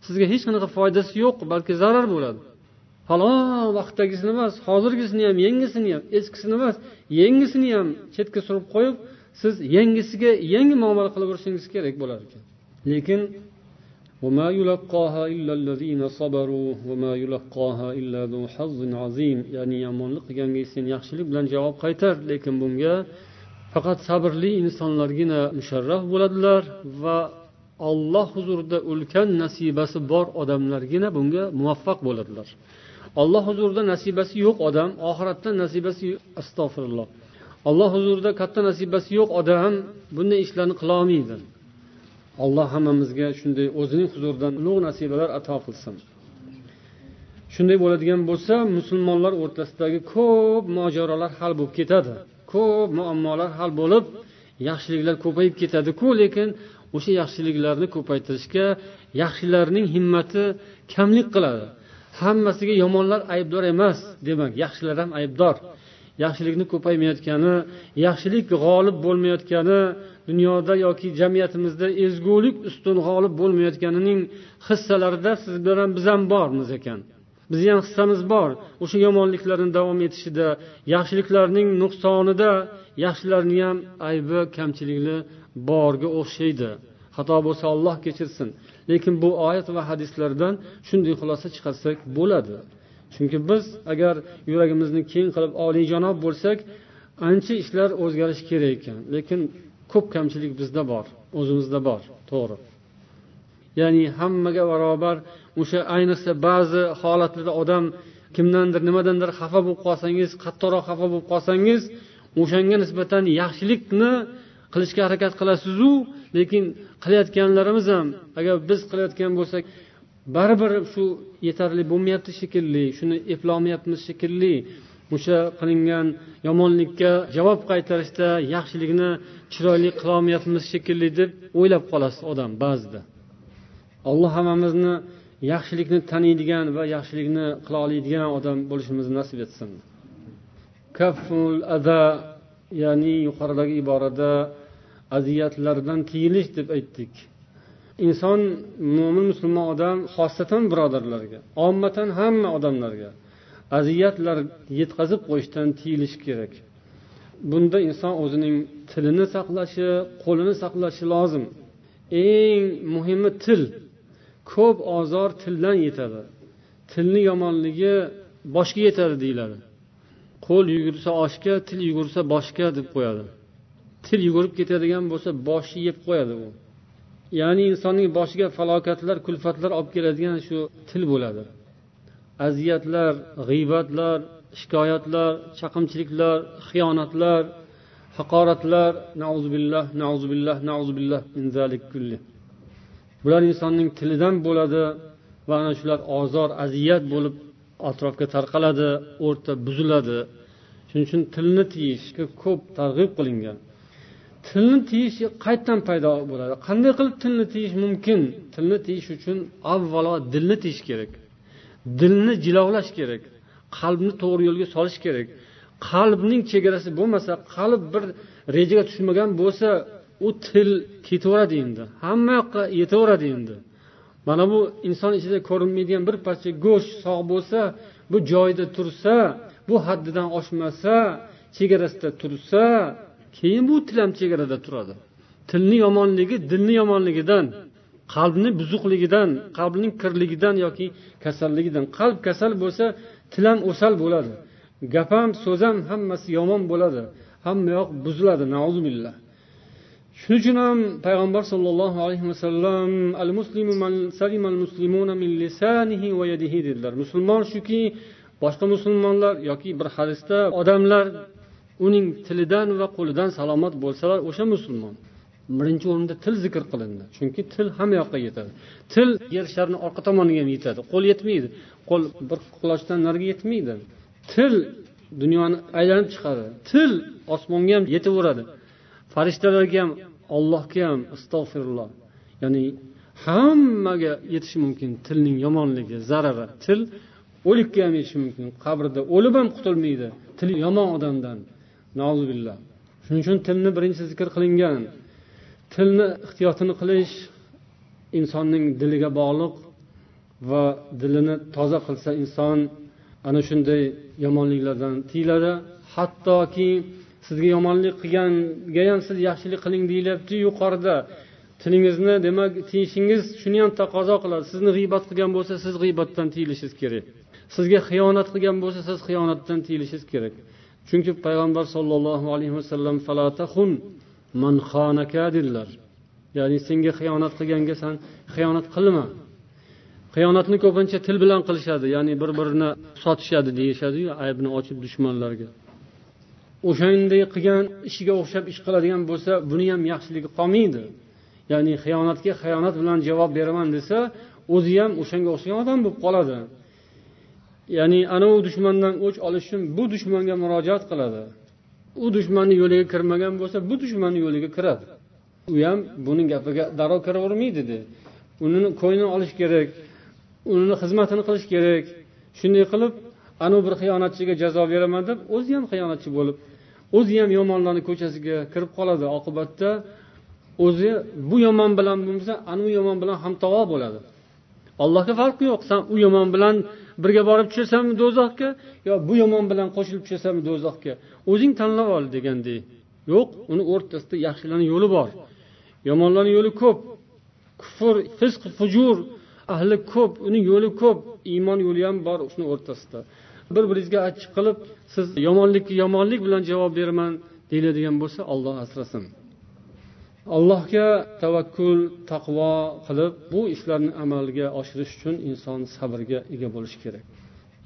Sizga hech qanaqa foydasi yo'q balki zarar bo'ladi. Falon vaqtdagisini emas hozirgisini ham yangisini ham eskisini emas yangisini ham chetga surib qo'yib siz yangisiga yangi muomala qilaverishingiz kerak bo'lar ekan. Lekin وما يلقاها إلا الذين صبروا وما يلقاها إلا ذو حظ عظيم ya'ni yomonlik qilganga sen yaxshilik bilan javob qaytar lekin bunga faqat sabrli insonlargina musharraf bo'ladilar va olloh huzurida ulkan nasibasi bor odamlargina bunga muvaffaq bo'ladilar olloh huzurida nasibasi yo'q odam oxiratda nasibasi astag'firulloh olloh huzurida katta nasibasi yo'q odam bunday ishlarni qilolmaydi alloh hammamizga shunday o'zining huzuridan ulug' nasibalar ato qilsin. Shunday bo'ladigan bo'lsa musulmonlar o'rtasidagi ko'p mojarolar hal bo'lib ketadi. Ko'p muammolar hal bo'lib yaxshiliklar ko'payib ketadiku lekin o'sha yaxshiliklarni ko'paytirishga yaxshilarning himmati kamlik qiladi. Hammasiga yomonlar aybdor emas demak yaxshilar ham aybdor. Yaxshilikni ko'paymayotgani yaxshilik g'olib bo'lmayotgani dunyoda yoki jamiyatimizda ezgulik ustun g'olib bo'lmayotganining hissalarida siz bilan biz ham bormiz ekan. Bizni ham hissamiz bor. O'sha yomonliklarni davom etishida yaxshiliklarning nuqsonida yaxshilarni ham aybi kamchiligi borga o'xshaydi. Xato bo'lsa olloh kechirsin. Lekin bu oyat va hadislardan shunday xulosa chiqarsak bo'ladi. Chunki biz agar yuragimizni keng qilib oliyjanob bo'lsak ancha ishlar o'zgarishi kerak ekan. Lekin ko'p kamchilik bizda bor o'zimizda bor to'g'ri. Ya'ni hammaga barobar o'sha ayniqsa ba'zi holatlarda odam kimdandir nimadandir xafa bo'lib qolsangiz qattiqroq xafa bo'lib qolsangiz o'shanga nisbatan yaxshilikni qilishga harakat qilasizu lekin qilayotganlarimiz ham agar biz qilayotgan bo'lsak baribir shu yetarli bo'lmayapti shekilli shuni eplolmayapmiz shekilli. O'sha qilingan yomonlikka javob qaytarishda yaxshilikni chiroyli qilolmayapmiz shekilli deb o'ylab qolasiz odam ba'zida. Alloh hammamizni yaxshilikni taniydigan va yaxshilikni qila oladigan odam bo'lishimizni nasib etsin. Kaful ada ya'ni yuqoridagi iborada aziyatlardan tiyilish deb aytdik. Inson mo'min musulmon odam xosatan birodarlarga ommatan hamma odamlarga aziyatlar yetkazib qo'yishdan tiyilish kerak. Bunda inson o'zining tilini saqlashi qo'lini saqlashi lozim. Eng muhimi til. Ko'p ozor tildan yetadi. Tilni yomonligi boshga yetadi deyiladi. Qo'l yugursa oshga til yugursa boshga deb qo'yadi. Til yugurib ketadigan bo'lsa boshni yeb qo'yadi u. Ya'ni insonning boshiga falokatlar kulfatlar olib keladigan shu til bo'ladi. Aziyatlar g'iybatlar shikoyatlar chaqimchiliklar xiyonatlar haqoratlar nauzubillah nauzubillah nauzubillah min zalik kulli. Bular insonning tilidan bo'ladi va ana shular ozor aziyat bo'lib atrofga tarqaladi o'rta buziladi. Shuning uchun tilni tiyishga ko'p targ'ib qilingan. Tilni tiyish qayerdan paydo bo'ladi? Qanday qilib tilni tiyish mumkin? Tilni tiyish uchun avvalo dilni tiyish kerak. Dilni jilovlash kerak. Qalbni to'g'ri yo'lga solish kerak. Qalbning chegarasi bo'lmasa qalb bir rejaga tushmagan bo'lsa u til ketaveradi endi. Hamma yoqqa yetaveradi endi. Mana bu inson ichida ko'rinmaydigan bir parcha go'sht sog' bo'lsa bu joyida tursa bu haddidan oshmasa chegarasida tursa keyin bu til ham chegarada turadi. Tilni yomonligi dilni yomonligidan. Qalbni buzuqligidan qalbning kirligidan yoki kasalligidan. Qalb kasal bo'lsa til ham o'sal bo'ladi. Gap ham so'z ham hammasi yomon bo'ladi. Hamma yoq buziladi billah. Shuning uchun ham payg'ambar sollallohu alayhi vasallam al muslimu man al muslimuna min lisanihi va yadihi dedilar. Musulmon shuki boshqa musulmonlar yoki bir hadisda odamlar uning tilidan va qo'lidan salomat bo'lsalar o'sha musulmon. Birinchi o'rinda til zikr qilindi. Chunki til hamma yoqqa yetadi. Til yer sharni orqa tomoniga ham yetadi. Qo'l yetmaydi. Qo'l bir qulochdan nariga yetmaydi. Til dunyoni aylanib chiqadi. Til osmonga ham yetaveradi. Farishtalarga ham ollohga ham astag'firulloh ya'ni hammaga yetishi mumkin tilning yomonligi zarari. Til o'likka ham yetishi mumkin. Qabrda o'lib ham qutulmaydi. Til yomon odamdan. Billah shuning uchun tilni birinchi zikr qilingan. Tilni ehtiyotini qilish insonning diliga bog'liq va dilini toza qilsa inson ana shunday yomonliklardan tiyiladi. Hattoki sizga yomonlik qilganga ham siz yaxshilik qiling deyilyapti yuqorida. Tilingizni demak tiyishingiz shuni ham taqozo qiladi. Sizni g'iybat qilgan bo'lsa siz g'iybatdan tiyilishingiz kerak. Sizga xiyonat qilgan bo'lsa siz xiyonatdan tiyilishingiz kerak. Chunki payg'ambar sollallohu alayhi vasallam man dedilar ya'ni senga xiyonat qilganga san xiyonat qilma. Xiyonatni ko'pincha til bilan qilishadi ya'ni bir birini sotishadi deyishadiyu aybni ochib dushmanlarga. O'shanday qilgan ishiga o'xshab ish qiladigan bo'lsa buni ham yaxshiligi qolmaydi. Ya'ni xiyonatga xiyonat bilan javob beraman desa o'zi ham o'shanga o'xshagan odam bo'lib qoladi. Ya'ni anavi dushmandan o'ch olish uchun bu dushmanga murojaat qiladi. U dushmanni yo'liga kirmagan bo'lsa bu dushmanni yo'liga kiradi. U ham buni gapiga darrov kiravermaydi uni ko'nglini olish kerak uni xizmatini qilish kerak. Shunday qilib anavi bir xiyonatchiga jazo beraman deb o'zi ham xiyonatchi bo'lib o'zi ham yomonlarni ko'chasiga kirib qoladi. Oqibatda o'zi bu yomon bilan bo'lmasa anavi yomon bilan hamtovo bo'ladi. Allohga farqi yo'q. San u yomon bilan birga borib tushasanmi do'zaxga yo bu yomon bilan qo'shilib tushasanmi do'zaxga? O'zing tanlab ol degandek. Yo'q uni o'rtasida yaxshilarni yo'li bor. Yomonlarni yo'li ko'p. Kufr fisq fujur ahli ko'p uni yo'li ko'p. Iymon yo'li ham bor shuni o'rtasida. Bir biringizga achchiq qilib siz yomonlikka yomonlik bilan javob beraman deyiladigan bo'lsa olloh asrasin. Allohga tavakkul taqvo qilib bu ishlarni amalga oshirish uchun inson sabrga ega bo'lishi kerak.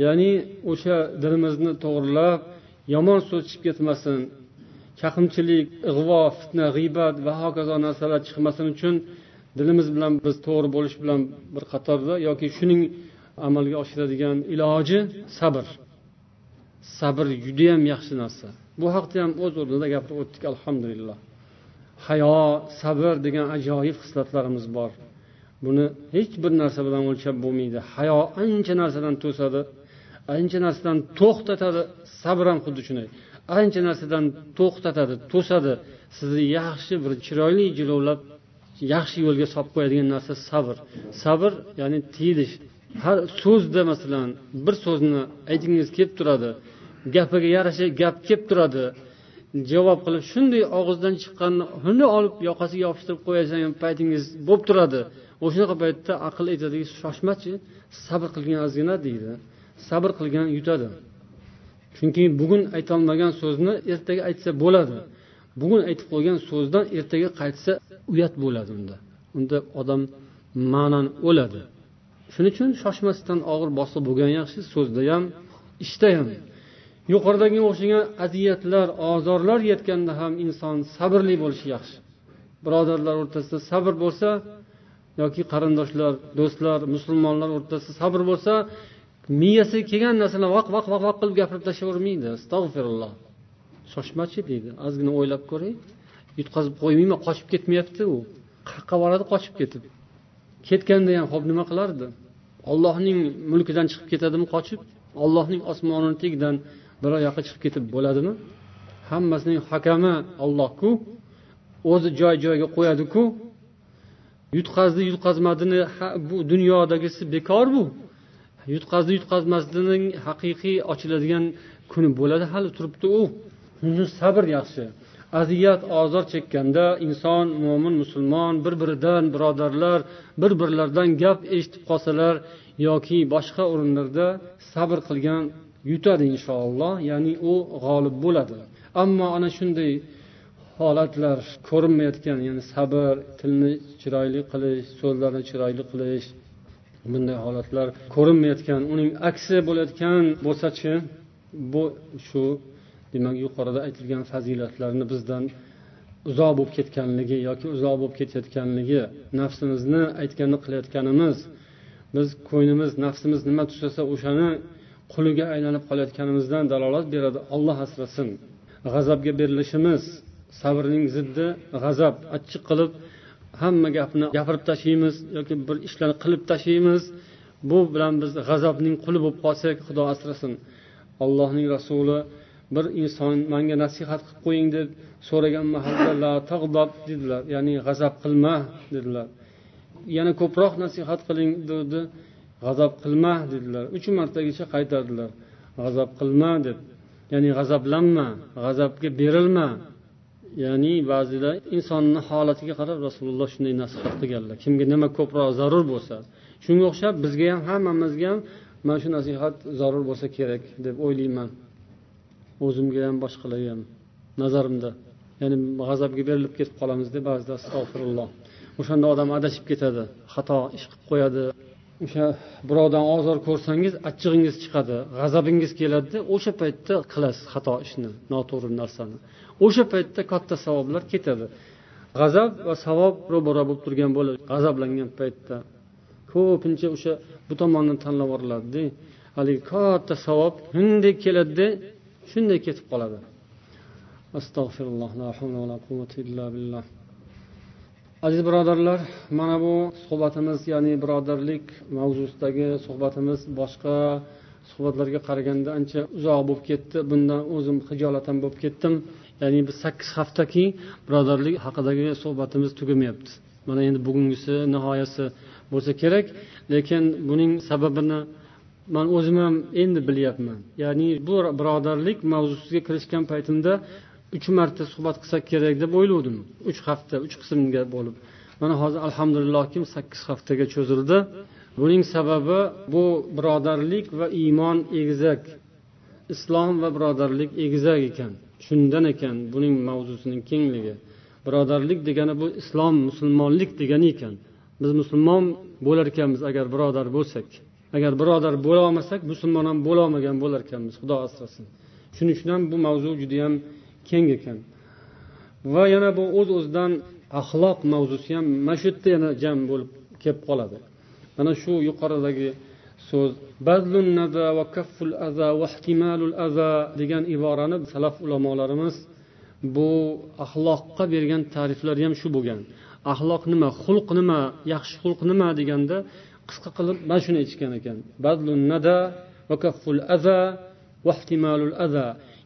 Ya'ni o'sha dilimizni to'g'irlab yomon so'z chiqib ketmasin chaqimchilik ig'vo fitna g'iybat va hokazo narsalar chiqmasin uchun dilimiz bilan biz to'g'ri bo'lish bilan bir qatorda yoki shuning amalga oshiradigan iloji sabr. Sabr judayam yaxshi narsa. Bu haqda ham o'z o'rnida gapirib o'tdik alhamdulillah. Hayo sabr degan ajoyib xislatlarimiz bor. Buni hech bir narsa bilan o'lchab bo'lmaydi. Hayo ancha narsadan to'sadi ancha narsadan to'xtatadi sabr ham xuddi shunday. Ancha narsadan to'xtatadi to'sadi. Sizni yaxshi bir chiroyli jilovlab yaxshi yo'lga solib qo'yadigan narsa sabr. Sabr ya'ni tiyilish har so'zda masalan bir so'zni aytgingiz kelib turadi. Gapiga yarasha gap kelib turadi. Javob qilib shunday og'izdan chiqqanni shunday olib yoqasiga yopishtirib qo'yasan paytingiz bo'lib turadi. O'shanaqa paytda aql aytadiki shoshmachi sabr qilgin ozgina deydi. Sabr qilgan yutadi. Chunki bugun aytolmagan so'zni ertaga aytsa bo'ladi. Bugun aytib qo'ygan so'zdan ertaga qaytsa uyat bo'ladi unda. Unda odam ma'nan o'ladi. Shuning uchun shoshmasdan og'ir bosiq bo'lgan yaxshi so'zda ham ishda ham yuqoridagi o'xshagan aziyatlar ozorlar yetganda ham inson sabrli bo'lishi yaxshi. Birodarlar o'rtasida sabr bo'lsa yoki qarindoshlar do'stlar musulmonlar o'rtasida sabr bo'lsa miyasiga kelgan narsani vaq vaq vaq vaq qilib gapirib tashlayvermaydi astag'firulloh. Shoshmachi deydi. Ozgina o'ylab ko'ring yutqazib qo'ymayman qochib ketmayapti u. Qayoqqa boradi qochib ketib. Ketganda ham ho'p nima qilardi? Ollohning mulkidan chiqib ketadimi qochib? Ollohning osmonini tagidan biror yoqqa chiqib ketib bo'ladimi? Hammasining hakami ollohku o'zi joy joyiga qo'yadiku. Yutqazdi yutqazmadini bu dunyodagisi bekor bu. Yutqazdi yutqazmasligining haqiqiy ochiladigan kuni bo'ladi hali turibdi u. Sabr yaxshi. Aziyat ozor chekkanda inson mo'min musulmon bir biridan birodarlar bir birlaridan gap eshitib qolsalar yoki boshqa o'rinlarda sabr qilgan yutadi inshaalloh ya'ni u g'olib bo'ladi. Ammo ana shunday holatlar ko'rinmayotgan ya'ni sabr tilni chiroyli qilish so'zlarni chiroyli qilish bunday holatlar ko'rinmayotgan uning aksi bo'layotgan bo'lsachi bu shu demak yuqorida aytilgan fazilatlarni bizdan uzoq bo'lib ketganligi yoki uzoq bo'lib ketayotganligi nafsimizni aytganini qilayotganimiz biz ko'nglimiz nafsimiz nima tushasa o'shani quliga aylanib qolayotganimizdan dalolat beradi. Olloh asrasin. G'azabga berilishimiz sabrning ziddi g'azab achchiq qilib hamma gapni gapirib tashlaymiz yoki bir ishlarni qilib tashlaymiz bu bilan biz g'azabning quli bo'lib qolsak xudo asrasin. Allohning rasuli bir inson manga nasihat qilib qo'ying deb so'ragan mahalda la tag'dob dedilar. Ya'ni g'azab qilma dedilar. Yana ko'proq nasihat qiling dedi. G'azab qilma dedilar. Uch martagacha qaytardilar. G'azab qilma deb. Ya'ni g'azablanma g'azabga berilma. Ya'ni ba'zida insonni holatiga qarab rasululloh shunday nasihat qilganlar. Kimga nima ko'proq zarur bo'lsa. Shunga o'xshab bizga ham hammamizga ham mana shu nasihat zarur bo'lsa kerak deb o'ylayman. O'zimga ham boshqalarga ham nazarimda. Ya'ni g'azabga berilib ketib qolamiz deb ba'zida astag'firulloh o'shanda odam adashib ketadi xato ish qilib qo'yadi. O'sha birovdan ozor ko'rsangiz achchig'ingiz chiqadi g'azabingiz keladida o'sha paytda qilasiz xato ishni noto'g'ri narsani. O'sha paytda katta savoblar ketadi. G'azab va savob ro'bara bo'lib turgan bo'ladi g'azablangan paytda ko'pincha o'sha bu tomondan tanlab yuboriladida haligi katta savob shunday keladida shunday ketib qoladi. Astag'firulloh la havla va la quvvata illa billah. Aziz birodarlar mana bu suhbatimiz ya'ni birodarlik mavzusidagi suhbatimiz boshqa suhbatlarga qaraganda ancha uzoq bo'lib ketdi. Bundan o'zim hijolat ham bo'lib ketdim. Ya'ni biz sakkiz haftaki birodarlik haqidagi suhbatimiz tugamayapti. Mana endi bugungisi nihoyasi bo'lsa kerak. Lekin buning sababini man o'zim ham endi bilyapman. Ya'ni bu birodarlik mavzusiga kirishgan paytimda uch marta suhbat qilsak kerak deb o'ylovdim. Uch hafta uch qismga bo'lib. Mana hozir alhamdulillohki sakkiz haftaga cho'zildi? Buning sababi bu birodarlik va iymon egizak. Islom va birodarlik egizak ekan. Shundan ekan buning mavzusining kengligi. Birodarlik degani bu islom musulmonlik degani ekan. Biz musulmon bo'lar ekanmiz agar birodar bo'lsak. Agar birodar bo'lolmasak musulmon ham bo'lolmagan bo'lar ekanmiz xudo asrasin. Shuning uchun ham bu mavzu judayam keng ekan. Va yana bu o'z uz o'zidan axloq mavzusi ham mana shu yerda yana jam bo'lib kelib qoladi. Mana shu yuqoridagi so'z degan iborani salaf ulamolarimiz bu axloqqa bergan ta'riflari ham shu bo'lgan. Axloq nima xulq nima yaxshi xulq nima deganda qisqa qilib mana shuni aytishgan ekan.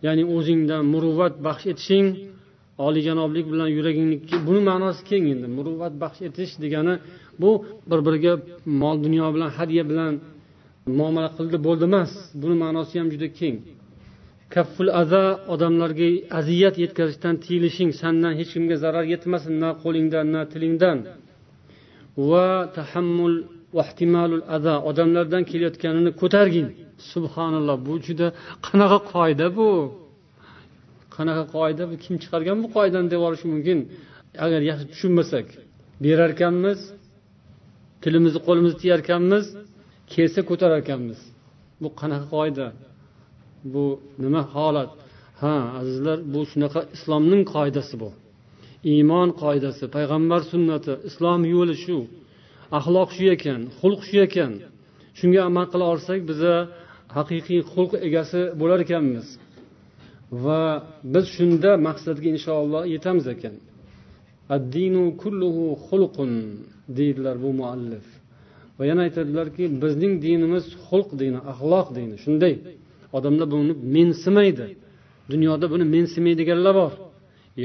Ya'ni o'zingdan muruvvat baxsh etishing oliyjanoblik bilan yuragingni buni ma'nosi keng endi muruvvat baxsh etish degani bu bir biriga mol dunyo bilan hadya bilan muomala qildi bo'ldi emas. Buni ma'nosi ham juda keng. Kafful aza odamlarga aziyat yetkazishdan tiyilishing sandan hech kimga zarar yetmasin na qo'lingdan na tilingdan. Va tahammul aza odamlardan kelayotganini ko'targin. Subhanalloh bu juda qanaqa qoida bu? Qanaqa qoida bu? Kim chiqargan bu qoidani deb yuborishi mumkin? Agar yaxshi tushunmasak berarkanmiz tilimizni qo'limizni tiyarkanmiz kelsa ko'tarar ekanmiz bu qanaqa qoida? Bu nima holat? Ha azizlar bu shunaqa islomning qoidasi bu. Iymon qoidasi payg'ambar sunnati islom yo'li shu. Axloq shu ekan xulq shu ekan. Shunga amal qila olsak biza haqiqiy xulq egasi bo'lar ekanmiz. Va biz shunda maqsadga inshaalloh yetamiz ekan. Addinu kulluhu xulqun deydilar bu muallif. Va yana aytadilarki bizning dinimiz xulq dini axloq dini. Shunday. Odamlar buni mensimaydi. Dunyoda buni mensimaydiganlar bor.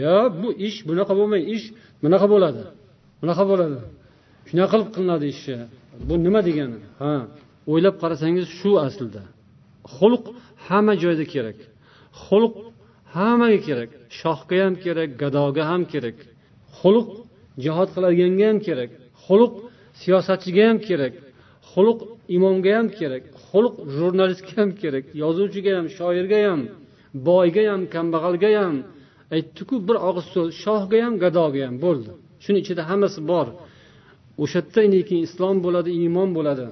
Yo bu ish bunaqa bo'lmaydi ish bunaqa bo'ladi. Bunaqa bo'ladi. Shunaqa qilib qilinadi ishni bu nima degani? Ha o'ylab qarasangiz shu aslida. Xulq hamma joyda kerak. Xulq hammaga kerak. Shohga ham kerak gadoga ham kerak. Xulq jihod qiladiganga ham kerak. Xulq siyosatchiga ham kerak. Xulq imomga ham kerak. Xulq jurnalistga ham kerak. Yozuvchiga ham shoirga ham boyga ham kambag'alga ham. Aytdiku bir og'iz so'z. Shohga ham gadoga ham bo'ldi. Shuni ichida hammasi bor. O'sha keyin islom bo'ladi iymon bo'ladi.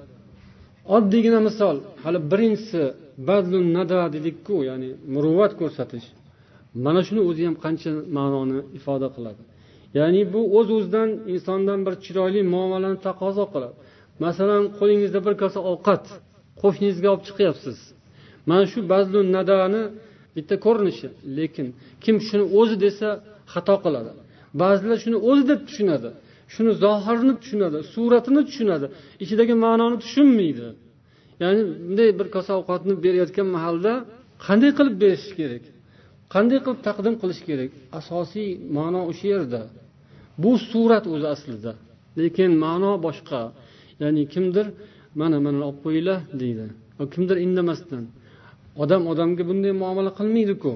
Oddiygina misol hali birinchisi badlun nada dedikku ya'ni muruvvat ko'rsatish. Mana shuni o'zi ham qancha ma'noni ifoda qiladi. Ya'ni bu o'z uz o'zidan insondan bir chiroyli muomalani taqozo qiladi. Masalan qo'lingizda bir kosa ovqat qo'shningizga olib chiqyapsiz. Mana shu bazlun nadani bitta ko'rinishi. Lekin kim shuni o'zi desa xato qiladi. Ba'zilar shuni o'zi deb tushunadi. Shuni zohirini tushunadi suratini tushunadi. Ichidagi ma'noni tushunmaydi. Ya'ni bunday bir kosa ovqatni berayotgan mahalda qanday qilib berish kerak? Qanday qilib taqdim qilish kerak? Asosiy ma'no o'sha yerda. Bu surat o'zi aslida. Lekin ma'no boshqa. Ya'ni kimdir mana mana olib qo'yinglar deydi. Kimdir indamasdan. Odam odamga bunday muomala qilmaydiku.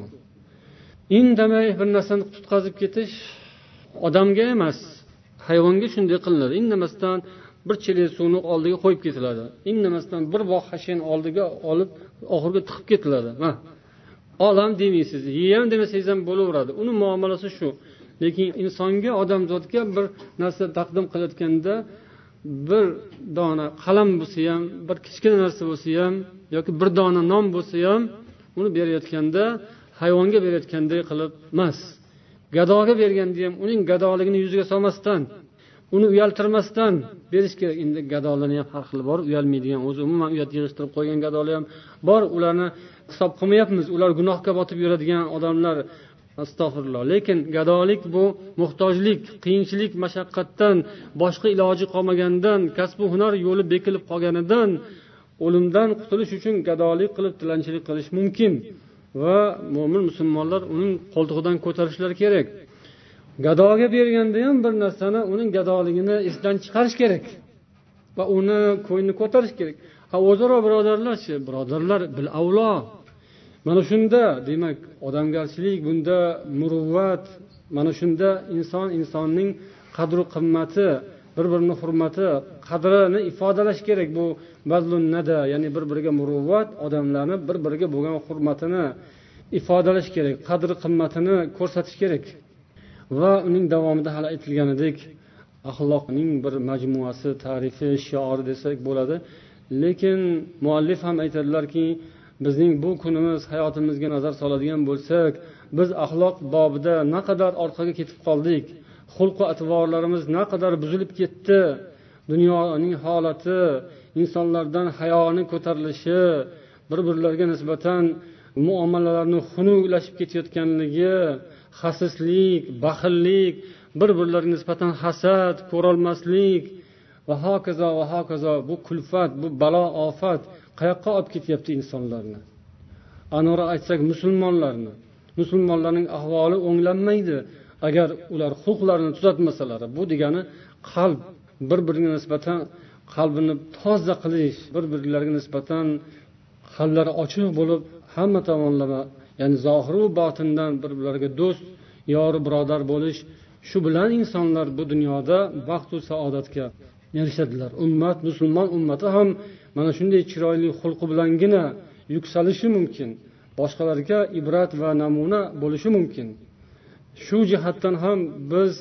Indamay bir narsani tutqazib ketish odamga emas. Hayvonga shunday qilinadi. Indamasdan bir chelak suvni oldiga qo'yib ketiladi. Indamasdan bir bog' hashen oldiga olib oxurga tiqib ketiladi. Olam demaysiz yeyam demasangiz ham bo'laveradi. Uni muomalasi shu. Lekin insonga odamzodga bir narsa taqdim qilayotganda bir dona qalam bo'lsa ham bir kichkina narsa bo'lsa ham yoki bir dona non bo'lsa ham uni berayotganda hayvonga berayotganday qilib emas. Gadoga berganda ham uning gadoligini yuziga solmasdan uni uyaltirmasdan berish kerak. Endi gadolarni ham har xili bor uyalmaydigan o'zi umuman uyat yig'ishtirib qo'ygan gadolar ham bor. Ularni hisob qilmayapmiz. Ular gunohga botib yuradigan odamlar astag'firulloh. Lekin gadolik bu muhtojlik qiyinchilik mashaqqatdan boshqa iloji qolmagandan kasbu hunar yo'li bekilib qolganidan o'limdan qutulish uchun gadolik qilib tilanchilik qilish mumkin. Va mo'min musulmonlar uning qo'ltig'idan ko'tarishlari kerak. Gadoga berganda ham bir narsani uning gadoligini esdan chiqarish kerak va uni ko'ngli ko'tarish kerak. Ha o'zaro birodarlarchi birodarlar bil avlo. Mana shunda demak odamgarchilik bunda muruvvat mana shunda inson insonning qadru qimmati bir birini hurmati qadrini ifodalash kerak bu bazlunnada ya'ni bir biriga muruvvat odamlarni bir biriga bo'lgan hurmatini ifodalash kerak qadri qimmatini ko'rsatish kerak. Va uning davomida hali aytilganidek axloqning bir majmuasi tarifi shiori desak bo'ladi. Lekin muallif ham aytadilarki bizning bu kunimiz hayotimizga nazar soladigan bo'lsak biz axloq bobida naqadar orqaga ketib qoldik. Xulqi atvorlarimiz naqadar buzilib ketdi. Dunyoning holati insonlardan hayoni ko'tarilishi bir birlariga nisbatan muomalalarni xunuklashib ketayotganligi xasislik baxillik bir birlariga nisbatan hasad ko'rolmaslik va hokazo va hokazo bu kulfat bu balo ofat qayoqqa olib ketyapti insonlarni? Aniqroq aytsak musulmonlarni. Musulmonlarning ahvoli o'nglanmaydi. Agar ular huquqlarini tuzatmasalar bu degani qalb bir biriga nisbatan qalbini toza qilish bir birlariga nisbatan qalblari ochiq bo'lib hamma tomonlama ya'ni zohiru botindan bir birlariga do'st yori birodar bo'lish shu bilan insonlar bu dunyoda baxtu saodatga erishadilar. Ummat musulmon ummati ham mana shunday chiroyli xulqi bilangina yuksalishi mumkin boshqalarga ibrat va namuna bo'lishi mumkin. Shu jihatdan ham biz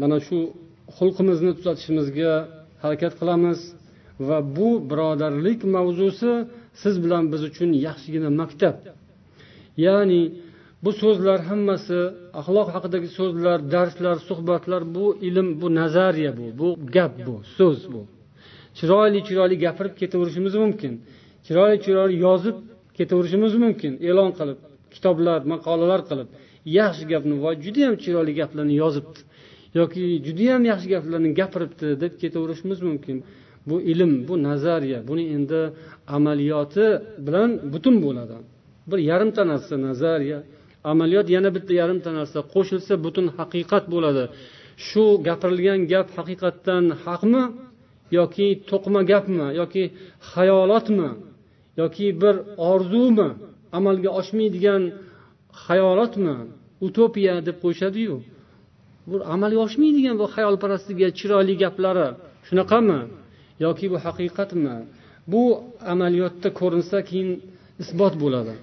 mana shu xulqimizni tuzatishimizga harakat qilamiz va bu birodarlik mavzusi siz bilan biz uchun yaxshigina maktab. Ya'ni bu so'zlar hammasi axloq haqidagi so'zlar darslar suhbatlar bu ilm bu nazariya bu bu gap bu so'z bu. Chiroyli chiroyli gapirib ketaverishimiz mumkin chiroyli chiroyli yozib ketaverishimiz mumkin e'lon qilib kitoblar maqolalar qilib. Yaxshi gapni va judayam chiroyli gaplarni yozibdi. Yoki judayam yaxshi gaplarni gapiribdi deb ketaverishimiz mumkin. Bu ilm bu nazariya buni endi amaliyoti bilan butun bo'ladi bir yarimta narsa nazariya amaliyot yana bitta yarimta narsa qo'shilsa butun haqiqat bo'ladi. Shu gapirilgan gap haqiqatdan haqmi yoki to'qima gapmi yoki xayolotmi yoki bir orzumi amalga oshmaydigan xayolotmi utopiya deb qo'yishadiyu. Bu amalga oshmaydigan bu xayolparastlikga chiroyli gaplari shunaqami yoki bu haqiqatmi? Bu amaliyotda ko'rinsa keyin isbot bo'ladi.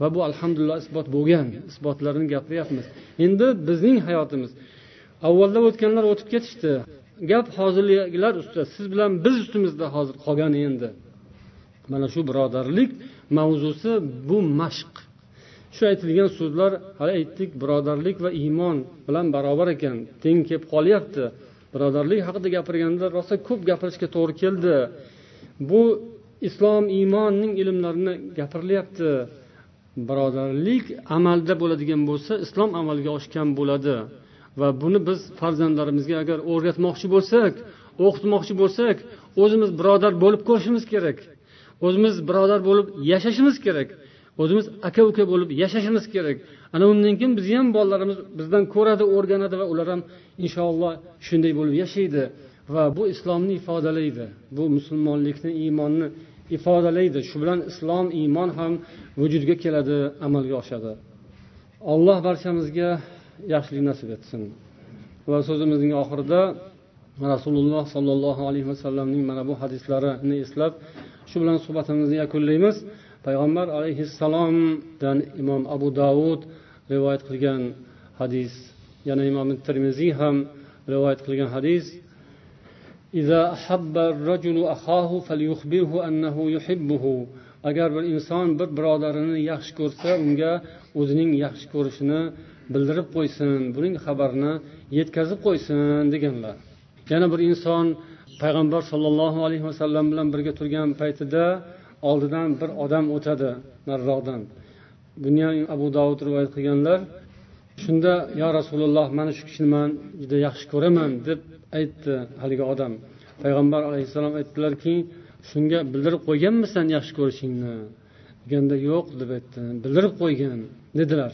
Va bu alhamdulillah isbot bo'lgan isbotlarini gapiryapmiz. Endi bizning hayotimiz avvalda o'tganlar o'tib ketishdi. Gap hozirgilar ustida siz bilan biz ustimizda hozir qolgan endi. Mana shu birodarlik mavzusi bu mashq. Shu aytilgan so'zlar hali aytdik birodarlik va iymon bilan barobar ekan. Teng kelib qolyapti. Birodarlik haqida gapirganda rosa ko'p gapirishga to'g'ri keldi. Bu islom iymonning ilmlarini gapirilyapti. Birodarlik amalda bo'ladigan bo'lsa islom amalga oshgan bo'ladi. Va buni biz farzandlarimizga agar o'rgatmoqchi bo'lsak o'qitmoqchi bo'lsak o'zimiz birodar bo'lib ko'rishimiz kerak. O'zimiz birodar bo'lib yashashimiz kerak. O'zimiz aka uka bo'lib yashashimiz kerak. Ana undan keyin bizni ham bolalarimiz bizdan ko'radi o'rganadi va ular ham inshaalloh shunday bo'lib yashaydi va bu islomni ifodalaydi. Bu musulmonlikni iymonni ifodalaydi. Shu bilan islom iymon ham vujudga keladi amalga oshadi. Alloh barchamizga yaxshilik nasib etsin. Va so'zimizning oxirida rasululloh sollallohu alayhi vasallamning mana bu hadislarini eslab shu bilan suhbatimizni yakunlaymiz. Payg'ambar alayhissalomdan imom abu davud rivoyat qilgan hadis yana imom termiziy ham rivoyat qilgan hadis agar bir inson bir birodarini yaxshi ko'rsa unga o'zining yaxshi ko'rishini bildirib qo'ysin buning xabarini yetkazib qo'ysin deganlar. Yana bir inson payg'ambar sollallohu alayhi vasallam bilan birga turgan paytida oldidan bir odam o'tadi nariroqdan. Buni ham abu dovud rivoyat qilganlar shunda yo rasululloh mana shu kishini man juda yaxshi ko'raman deb aytdi haligi odam. Payg'ambar alayhissalom aytdilarki shunga bildirib qo'yganmisan yaxshi ko'rishingni? Deganda yo'q deb aytdi. Bildirib qo'ygan dedilar.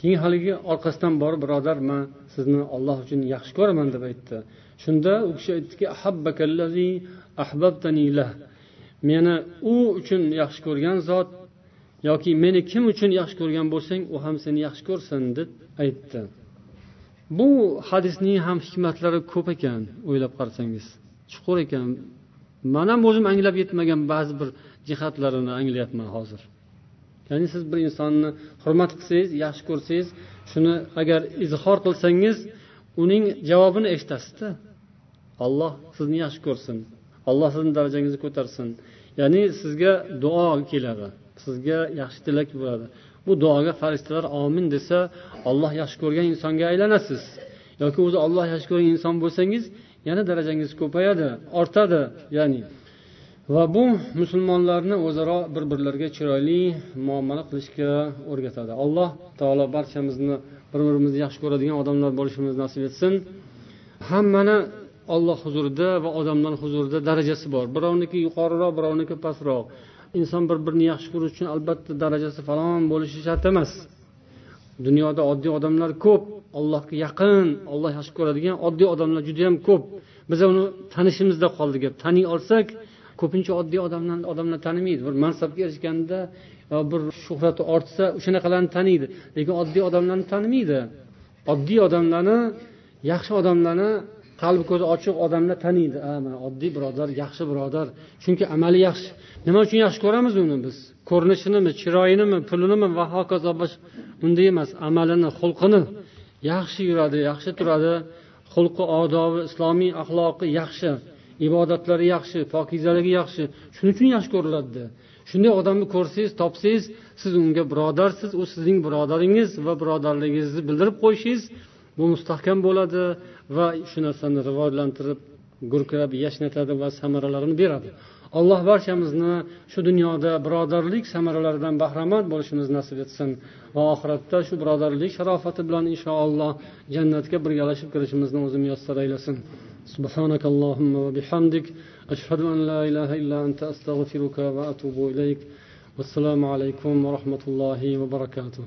Keyin haligi orqasidan borib birodar man sizni olloh uchun yaxshi ko'raman deb aytdi. Shunda u kishi aytdiki meni u uchun yaxshi ko'rgan zot yoki meni kim uchun yaxshi ko'rgan bo'lsang u ham seni yaxshi ko'rsin deb aytdi. Bu hadisning ham hikmatlari ko'p ekan o'ylab qarasangiz chuqur ekan. Man ham o'zim anglab yetmagan ba'zi bir jihatlarini anglayapman hozir. Ya'ni siz bir insonni hurmat qilsangiz yaxshi ko'rsangiz shuni agar izhor qilsangiz uning javobini eshitasizda. Olloh sizni yaxshi ko'rsin. Alloh sizni darajangizni ko'tarsin. Ya'ni sizga duo keladi. Sizga yaxshi tilak bo'ladi. Bu duoga farishtalar omin desa olloh yaxshi ko'rgan insonga aylanasiz. Yoki o'zi olloh yaxshi ko'rgan inson bo'lsangiz yana darajangiz ko'payadi ortadi ya'ni. Va bu musulmonlarni o'zaro bir birlariga chiroyli muomala qilishga o'rgatadi. Alloh taolo barchamizni bir birimizni yaxshi ko'radigan odamlar bo'lishimizni nasib etsin. Hammani olloh huzurida va odamlar huzurida darajasi bor. Birovniki yuqoriroq birovniki pastroq. Inson bir birini yaxshi ko'rish uchun albatta darajasi falon bo'lishi shart emas. Dunyoda oddiy odamlar ko'p. Allohga yaqin olloh yaxshi ko'radigan oddiy odamlar judayam ko'p. Biz uni tanishimizda qoldi gap taniy olsak ko'pincha oddiy odamlar odamlar tanimaydi. Bir mansabga erishganda bir shuhrati ortsa o'shanaqalarni taniydi. Lekin oddiy odamlarni tanimaydi. Oddiy odamlarni yaxshi odamlarni qalbi ko'zi ochiq odamlar taniydi. A mana oddiy birodar yaxshi birodar. Chunki amali yaxshi. Nima uchun yaxshi ko'ramiz uni biz? Ko'rinishinimi chiroyinimi pulinimi va hokazo unday emas amalini xulqini yaxshi yuradi yaxshi turadi. Xulqi odobi islomiy axloqi yaxshi ibodatlari yaxshi pokizaligi yaxshi. Shuning uchun yaxshi ko'riladida shunday odamni ko'rsangiz topsangiz siz unga birodarsiz u sizning birodaringiz va birodarligingizni bildirib qo'yishingiz bu mustahkam bo'ladi. va shu narsani rivojlantirib gurkirab yashnatadi va samaralarini beradi alloh barchamizni shu dunyoda birodarlik samaralaridan bahramand bo'lishimizni nasib etsin va oxiratda shu birodarlik sharofati bilan inshaalloh jannatga birgalashib kirishimizni o'zi muyassar aylasin سبحانك اللهم وبحمدك أشهد أن لا إله إلا أنت أستغفرك وأتوب إليك والسلام عليكم ورحمة الله وبركاته